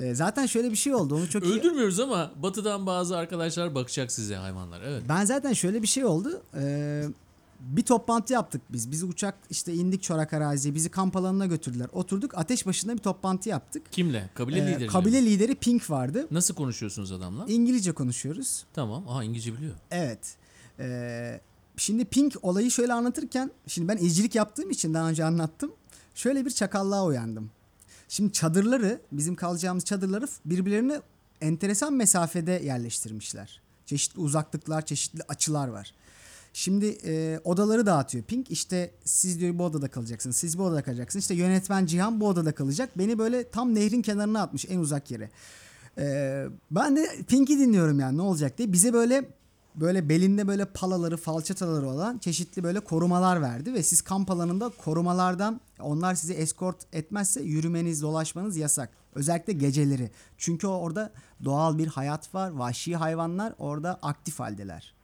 Speaker 2: E, zaten şöyle bir şey oldu. Onu çok iyi
Speaker 1: Öldürmüyoruz ama batıdan bazı arkadaşlar bakacak size hayvanlar. Evet.
Speaker 2: Ben zaten şöyle bir şey oldu. Ee, bir toplantı yaptık biz. Bizi uçak işte indik çorak araziye. Bizi kamp alanına götürdüler. Oturduk ateş başında bir toplantı yaptık.
Speaker 1: Kimle? Kabile
Speaker 2: Ee,
Speaker 1: lideriyle.
Speaker 2: kabile
Speaker 1: mi?
Speaker 2: lideri Pink vardı.
Speaker 1: Nasıl konuşuyorsunuz adamla?
Speaker 2: İngilizce konuşuyoruz.
Speaker 1: Tamam. Aha İngilizce biliyor.
Speaker 2: Evet. Ee, şimdi Pink olayı şöyle anlatırken şimdi ben izcilik yaptığım için daha önce anlattım. Şöyle bir çakallığa uyandım. Şimdi çadırları bizim kalacağımız çadırları birbirlerine enteresan mesafede yerleştirmişler. Çeşitli uzaklıklar, çeşitli açılar var. Şimdi e, odaları dağıtıyor Pink. İşte siz diyor bu odada kalacaksınız. Siz bu odada kalacaksınız. İşte yönetmen Cihan bu odada kalacak. Beni böyle tam nehrin kenarına atmış en uzak yere. Ee, ben de Pink'i dinliyorum yani ne olacak diye. Bize böyle böyle belinde böyle palaları, falçataları olan çeşitli böyle korumalar verdi ve siz kamp alanında korumalardan onlar sizi eskort etmezse yürümeniz, dolaşmanız yasak. Özellikle geceleri. Çünkü orada doğal bir hayat var. Vahşi hayvanlar orada aktif haldeler.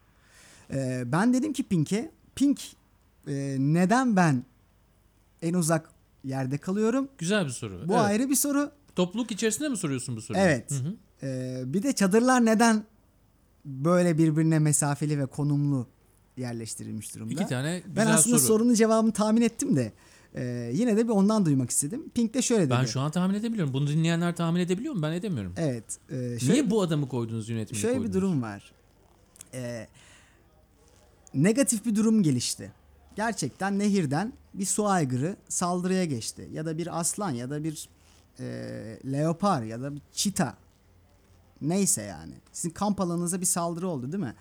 Speaker 2: Ee, ben dedim ki Pink'e, Pink e, neden ben en uzak yerde kalıyorum?
Speaker 1: Güzel bir soru.
Speaker 2: Bu
Speaker 1: evet.
Speaker 2: ayrı bir soru.
Speaker 1: Topluluk içerisinde mi soruyorsun bu soruyu?
Speaker 2: Evet.
Speaker 1: Hı hı.
Speaker 2: Ee, bir de çadırlar neden böyle birbirine mesafeli ve konumlu yerleştirilmiş durumda?
Speaker 1: İki tane güzel
Speaker 2: ben aslında
Speaker 1: soru.
Speaker 2: sorunun cevabını tahmin ettim de e, yine de bir ondan duymak istedim. Pink de şöyle dedi.
Speaker 1: Ben şu an tahmin edebiliyorum. Bunu dinleyenler tahmin edebiliyor mu? Ben edemiyorum.
Speaker 2: Evet. e, şöyle,
Speaker 1: Niye bu adamı koydunuz yönetmeni
Speaker 2: şöyle bir durum var. E, negatif bir durum gelişti. Gerçekten nehirden bir su aygırı saldırıya geçti. Ya da bir aslan ya da bir e, leopar ya da bir çita neyse yani. Sizin kamp alanınıza bir saldırı oldu değil mi?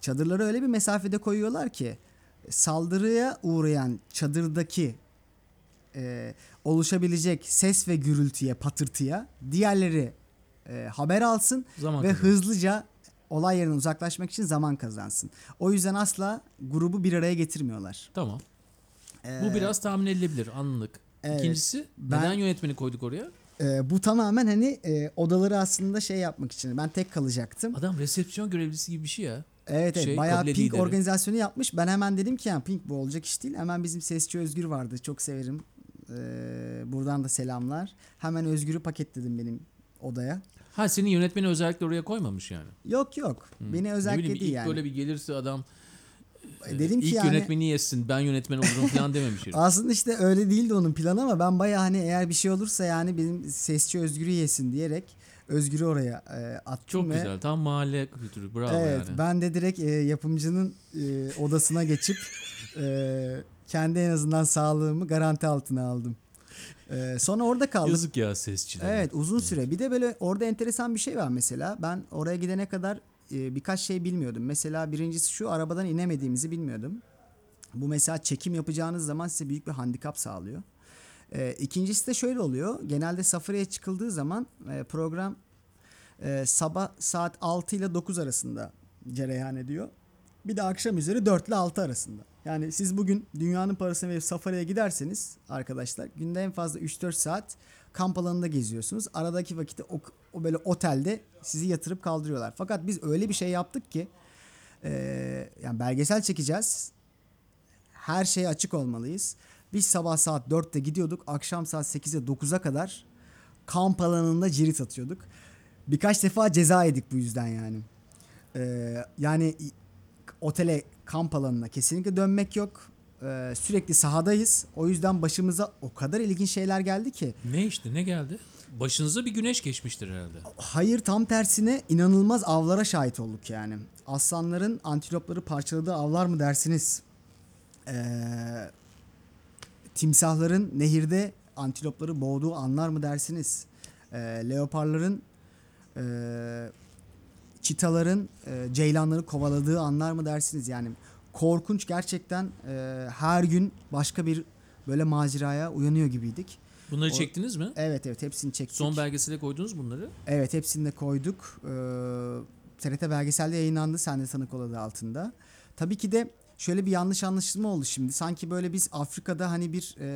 Speaker 2: Çadırları öyle bir mesafede koyuyorlar ki saldırıya uğrayan çadırdaki e, oluşabilecek ses ve gürültüye, patırtıya diğerleri e, haber alsın
Speaker 3: Zaman
Speaker 2: ve
Speaker 3: kazansın.
Speaker 2: hızlıca olay yerinden uzaklaşmak için zaman kazansın. O yüzden asla grubu bir araya getirmiyorlar.
Speaker 3: Tamam.
Speaker 2: Ee,
Speaker 3: Bu biraz tahmin edilebilir anlık.
Speaker 2: evet.
Speaker 3: İkincisi
Speaker 2: Ben-
Speaker 3: neden yönetmeni koyduk oraya?
Speaker 2: E, bu tamamen hani e, odaları aslında şey yapmak için. Ben tek kalacaktım.
Speaker 3: Adam resepsiyon görevlisi gibi bir şey ya.
Speaker 2: Evet evet
Speaker 3: şey,
Speaker 2: bayağı Pink
Speaker 3: lideri.
Speaker 2: organizasyonu yapmış. Ben hemen dedim ki yani Pink bu olacak iş değil. Hemen bizim sesçi Özgür vardı. Çok severim. Ee, buradan da selamlar. Hemen Özgür'ü paketledim benim odaya.
Speaker 3: Ha senin yönetmeni özellikle oraya koymamış yani.
Speaker 2: Yok yok.
Speaker 3: Hmm.
Speaker 2: Beni
Speaker 3: Ne
Speaker 2: özellikle
Speaker 3: bileyim,
Speaker 2: değil
Speaker 3: ilk
Speaker 2: yani.
Speaker 3: böyle bir gelirse adam
Speaker 2: dedim ki
Speaker 3: ilk
Speaker 2: yani
Speaker 3: yönetmeni yesin ben yönetmen olurum falan dememiş
Speaker 2: aslında işte öyle değildi onun planı ama ben bayağı hani eğer bir şey olursa yani benim sesçi Özgür'ü yesin diyerek Özgür'ü oraya e, attım
Speaker 3: Çok
Speaker 2: ve
Speaker 3: güzel. Tam mahalle kültürü. Bravo
Speaker 2: Evet
Speaker 3: yani.
Speaker 2: ben de direkt e, yapımcının e, odasına geçip e, kendi en azından sağlığımı garanti altına aldım. E, sonra orada kaldık.
Speaker 3: Yazık ya sesçilere.
Speaker 2: Evet uzun süre. Bir de böyle orada enteresan bir şey var mesela. Ben oraya gidene kadar e, birkaç şey bilmiyordum. Mesela birincisi şu arabadan inemediğimizi bilmiyordum. Bu mesela çekim yapacağınız zaman size büyük bir handikap sağlıyor. E, ikincisi de şöyle oluyor. Genelde safariye çıkıldığı zaman e, program e, sabah saat 6 ile 9 arasında cereyan ediyor. Bir de akşam üzeri 4 ile 6 arasında. Yani siz bugün dünyanın parasını verip safariye giderseniz arkadaşlar günde en fazla 3-4 saat kamp alanında geziyorsunuz. Aradaki vakitte o, o böyle otelde sizi yatırıp kaldırıyorlar. Fakat biz öyle bir şey yaptık ki e, yani belgesel çekeceğiz. Her şeye açık olmalıyız. Biz sabah saat 4'te gidiyorduk. Akşam saat 8'e 9'a kadar kamp alanında cirit atıyorduk. Birkaç defa ceza yedik bu yüzden yani. Ee, yani otele kamp alanına kesinlikle dönmek yok. Ee, sürekli sahadayız. O yüzden başımıza o kadar ilginç şeyler geldi ki.
Speaker 3: Ne işte ne geldi? Başınıza bir güneş geçmiştir herhalde.
Speaker 2: Hayır tam tersine inanılmaz avlara şahit olduk yani. Aslanların antilopları parçaladığı avlar mı dersiniz? Ee, timsahların nehirde antilopları boğduğu anlar mı dersiniz? Ee, leoparların e, çitaların e, ceylanları kovaladığı anlar mı dersiniz? Yani korkunç gerçekten e, her gün başka bir böyle maceraya uyanıyor gibiydik.
Speaker 3: Bunları
Speaker 2: O-
Speaker 3: çektiniz mi?
Speaker 2: Evet evet hepsini çektik.
Speaker 3: Son belgesele koydunuz bunları.
Speaker 2: Evet hepsini de koyduk. Ee, TRT belgeselde yayınlandı de Tanık Ol adı altında. Tabii ki de şöyle bir yanlış anlaşılma oldu şimdi. Sanki böyle biz Afrika'da hani bir e,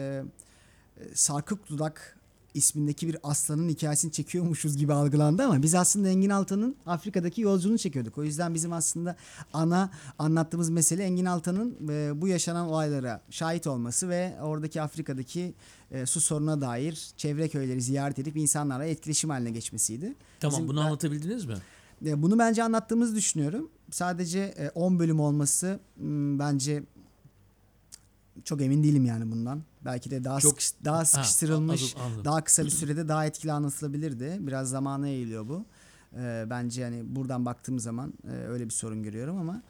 Speaker 2: e, sarkık dudak ismindeki bir aslanın hikayesini çekiyormuşuz gibi algılandı ama biz aslında Engin Altan'ın Afrika'daki yolculuğunu çekiyorduk. O yüzden bizim aslında ana anlattığımız mesele Engin Altan'ın e, bu yaşanan olaylara şahit olması ve oradaki Afrika'daki e, su sorununa dair çevre köyleri ziyaret edip insanlarla etkileşim haline geçmesiydi.
Speaker 3: Tamam
Speaker 2: Bizim-
Speaker 3: bunu
Speaker 2: ben-
Speaker 3: anlatabildiniz mi?
Speaker 2: E, Bunu bence anlattığımızı düşünüyorum. Sadece e, 10 bölüm olması m, bence çok emin değilim yani bundan. Belki de daha
Speaker 3: Çok-
Speaker 2: sıkış- daha sıkıştırılmış,
Speaker 3: anladım, anladım.
Speaker 2: daha kısa bir sürede daha etkili anlatılabilirdi. Biraz zamana eğiliyor bu. E, bence yani buradan baktığım zaman e, öyle bir sorun görüyorum ama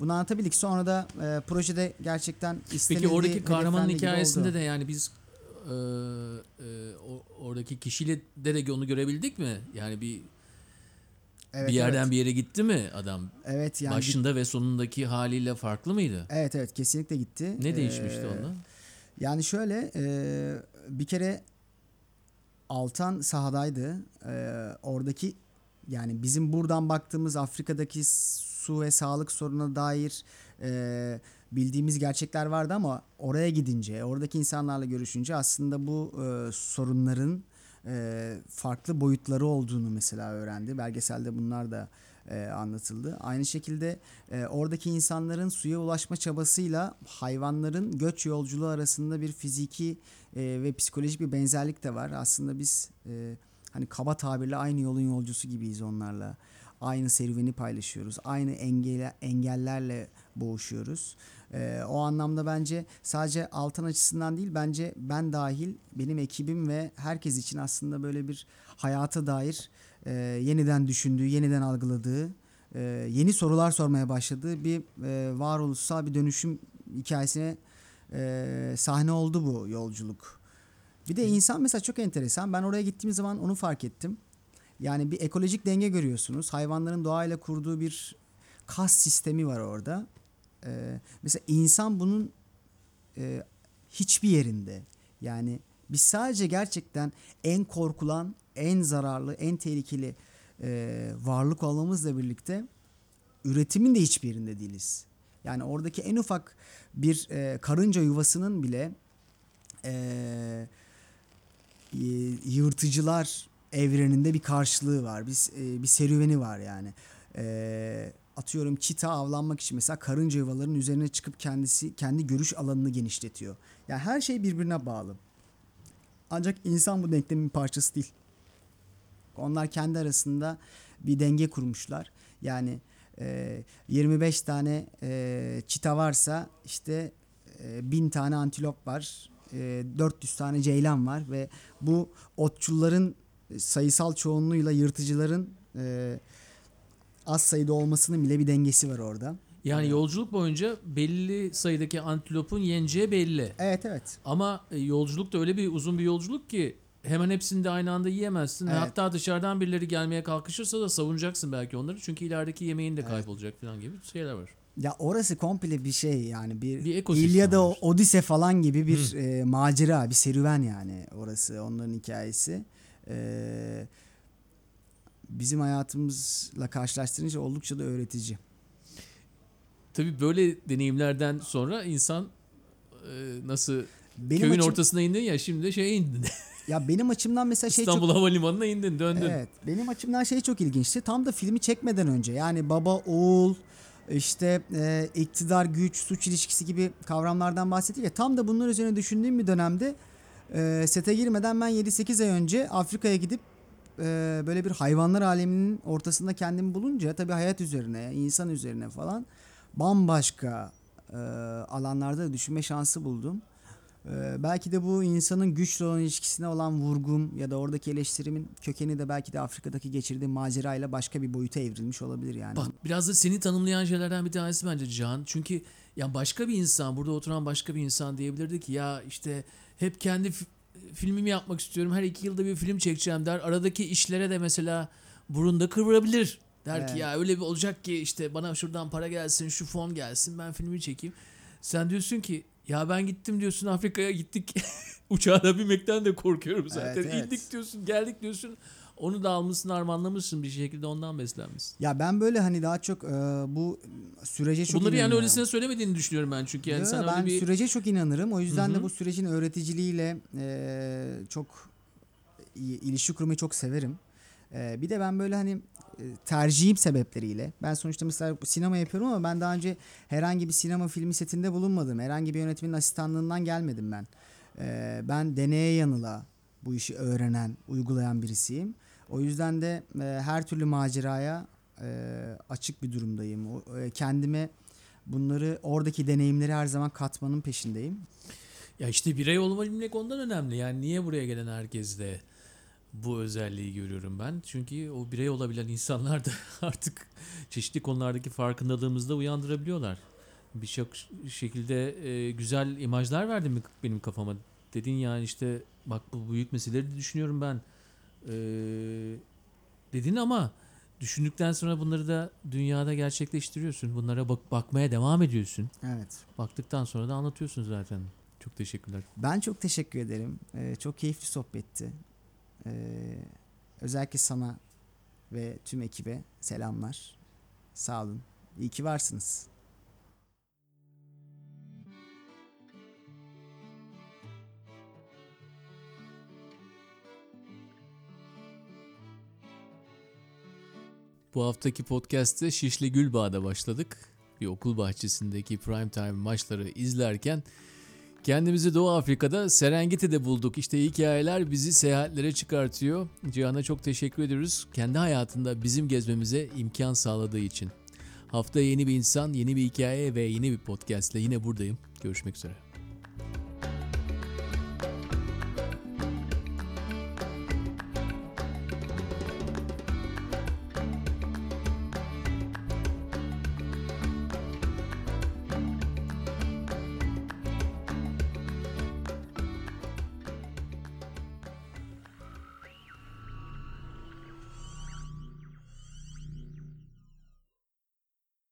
Speaker 2: bunu anlatabildik. Sonra da e, projede gerçekten istenildiği,
Speaker 3: Peki oradaki kahramanın hikayesinde
Speaker 2: oldu.
Speaker 3: de yani biz e, e, oradaki kişiyle de, de onu görebildik mi? Yani bir
Speaker 2: evet,
Speaker 3: bir yerden
Speaker 2: evet.
Speaker 3: bir yere gitti mi adam?
Speaker 2: evet yani
Speaker 3: Başında ve sonundaki haliyle farklı mıydı?
Speaker 2: evet evet kesinlikle gitti.
Speaker 3: Ne değişmişti
Speaker 2: E,
Speaker 3: onda?
Speaker 2: Yani şöyle e, bir kere Altan sahadaydı. E, oradaki yani bizim buradan baktığımız Afrika'daki su ve sağlık sorununa dair e, bildiğimiz gerçekler vardı ama oraya gidince, oradaki insanlarla görüşünce aslında bu e, sorunların e, farklı boyutları olduğunu mesela öğrendi. Belgeselde bunlar da e, anlatıldı. Aynı şekilde e, oradaki insanların suya ulaşma çabasıyla hayvanların göç yolculuğu arasında bir fiziki e, ve psikolojik bir benzerlik de var. Aslında biz e, hani kaba tabirle aynı yolun yolcusu gibiyiz onlarla. Aynı serüveni paylaşıyoruz. Aynı engel, engellerle boğuşuyoruz. E, o anlamda bence sadece Altan açısından değil bence ben dahil benim ekibim ve herkes için aslında böyle bir hayata dair e, yeniden düşündüğü, yeniden algıladığı, e, yeni sorular sormaya başladığı bir e, varoluşsal bir dönüşüm hikayesine e, sahne oldu bu yolculuk. Bir de insan mesela çok enteresan. Ben oraya gittiğim zaman onu fark ettim. Yani bir ekolojik denge görüyorsunuz. Hayvanların doğayla kurduğu bir kas sistemi var orada. Ee, mesela insan bunun e, hiçbir yerinde. Yani biz sadece gerçekten en korkulan, en zararlı, en tehlikeli e, varlık olmamızla birlikte üretimin de hiçbir yerinde değiliz. Yani oradaki en ufak bir e, karınca yuvasının bile e, yırtıcılar evreninde bir karşılığı var. Bir, e, bir serüveni var yani. E, atıyorum çita avlanmak için mesela karınca yuvalarının üzerine çıkıp kendisi kendi görüş alanını genişletiyor. Yani her şey birbirine bağlı. Ancak insan bu denklemin parçası değil. Onlar kendi arasında bir denge kurmuşlar. Yani e, 25 tane e, çita varsa işte e, 1000 tane antilop var. E, 400 tane ceylan var ve bu otçulların sayısal çoğunluğuyla yırtıcıların e, az sayıda olmasının bile bir dengesi var orada.
Speaker 1: Yani yolculuk boyunca belli sayıdaki antilopun yeneceği belli.
Speaker 2: Evet evet.
Speaker 1: Ama e, yolculuk da öyle bir uzun bir yolculuk ki hemen hepsini de aynı anda yiyemezsin.
Speaker 2: Evet.
Speaker 1: Hatta dışarıdan birileri gelmeye kalkışırsa da savunacaksın belki onları. Çünkü ilerideki yemeğin de kaybolacak falan gibi şeyler var.
Speaker 2: Ya orası komple bir şey yani bir,
Speaker 1: Bir
Speaker 2: İlyada
Speaker 1: var.
Speaker 2: Odise falan gibi bir e, macera, bir serüven yani orası onların hikayesi. E, bizim hayatımızla karşılaştırınca oldukça da öğretici.
Speaker 1: Tabii böyle deneyimlerden sonra insan e, nasıl
Speaker 2: Benim
Speaker 1: köyün
Speaker 2: açım-
Speaker 1: ortasına indin ya şimdi de şeye indin.
Speaker 2: ya benim açımdan mesela şey çok
Speaker 1: İstanbul Havalimanı'na indin döndün.
Speaker 2: Evet. Benim açımdan şey çok ilginçti. Tam da filmi çekmeden önce yani baba oğul işte e, iktidar güç suç ilişkisi gibi kavramlardan bahsettik ya tam da bunlar üzerine düşündüğüm bir dönemde e, sete girmeden ben 7-8 ay önce Afrika'ya gidip e, böyle bir hayvanlar aleminin ortasında kendimi bulunca tabii hayat üzerine, insan üzerine falan bambaşka e, alanlarda da düşünme şansı buldum. Ee, belki de bu insanın güçle olan ilişkisine olan vurgum ya da oradaki eleştirimin kökeni de belki de Afrika'daki geçirdiğim macerayla başka bir boyuta evrilmiş olabilir yani.
Speaker 1: Bak biraz da seni tanımlayan şeylerden bir tanesi bence Can. Çünkü ya başka bir insan, burada oturan başka bir insan diyebilirdi ki ya işte hep kendi fi- filmimi yapmak istiyorum. Her iki yılda bir film çekeceğim der. Aradaki işlere de mesela burunda kıvırabilir. Der
Speaker 2: Evet.
Speaker 1: ki ya öyle bir olacak ki işte bana şuradan para gelsin, şu fon gelsin, ben filmi çekeyim. Sen diyorsun ki ya ben gittim diyorsun Afrika'ya gittik. Uçağa binmekten de korkuyorum zaten.
Speaker 2: Evet, evet.
Speaker 1: İndik diyorsun, geldik diyorsun. Onu da almışsın, armanlamışsın bir şekilde ondan beslenmişsin.
Speaker 2: Ya ben böyle hani daha çok e, bu sürece çok
Speaker 1: Bunları yani öylesine söylemediğini düşünüyorum ben çünkü yani
Speaker 2: Yo,
Speaker 1: sen
Speaker 2: ben
Speaker 1: bir
Speaker 2: sürece çok inanırım. O yüzden
Speaker 1: Hı
Speaker 2: de bu sürecin öğreticiliğiyle e, çok ilişki kurmayı çok severim. E, bir de ben böyle hani tercihim sebepleriyle. Ben sonuçta mesela sinema yapıyorum ama ben daha önce herhangi bir sinema filmi setinde bulunmadım. Herhangi bir yönetmenin asistanlığından gelmedim ben. E, ben deneye yanıla bu işi öğrenen, uygulayan birisiyim. O yüzden de e, her türlü maceraya e, açık bir durumdayım. E, kendime bunları oradaki deneyimleri her zaman katmanın peşindeyim.
Speaker 1: ya işte birey olabilmek ondan önemli. Yani niye buraya gelen herkeste bu özelliği görüyorum ben. Çünkü o birey olabilen insanlar da artık çeşitli konulardaki farkındalığımızı da uyandırabiliyorlar. Birçok şekilde e, güzel imajlar verdin mi benim kafama. Dedin yani işte bak bu büyük meseleleri de düşünüyorum ben. E, dedin ama düşündükten sonra bunları da dünyada gerçekleştiriyorsun. Bunlara bak bakmaya devam ediyorsun.
Speaker 2: Evet.
Speaker 1: Baktıktan sonra da anlatıyorsun zaten. Çok teşekkürler.
Speaker 2: Ben çok teşekkür ederim. Ee, çok keyifli sohbetti. Ee, özellikle sana ve tüm ekibe selamlar. Sağ olun. İyi ki varsınız.
Speaker 4: Bu haftaki podcast'te Şişli Gülbağ'da başladık. Bir okul bahçesindeki primetime maçları izlerken kendimizi Doğu Afrika'da Serengeti'de bulduk. İşte hikayeler bizi seyahatlere çıkartıyor. Cihan'a çok teşekkür ediyoruz. Kendi hayatında bizim gezmemize imkan sağladığı için. Haftaya yeni bir insan, yeni bir hikaye ve yeni bir podcastle yine buradayım. Görüşmek üzere.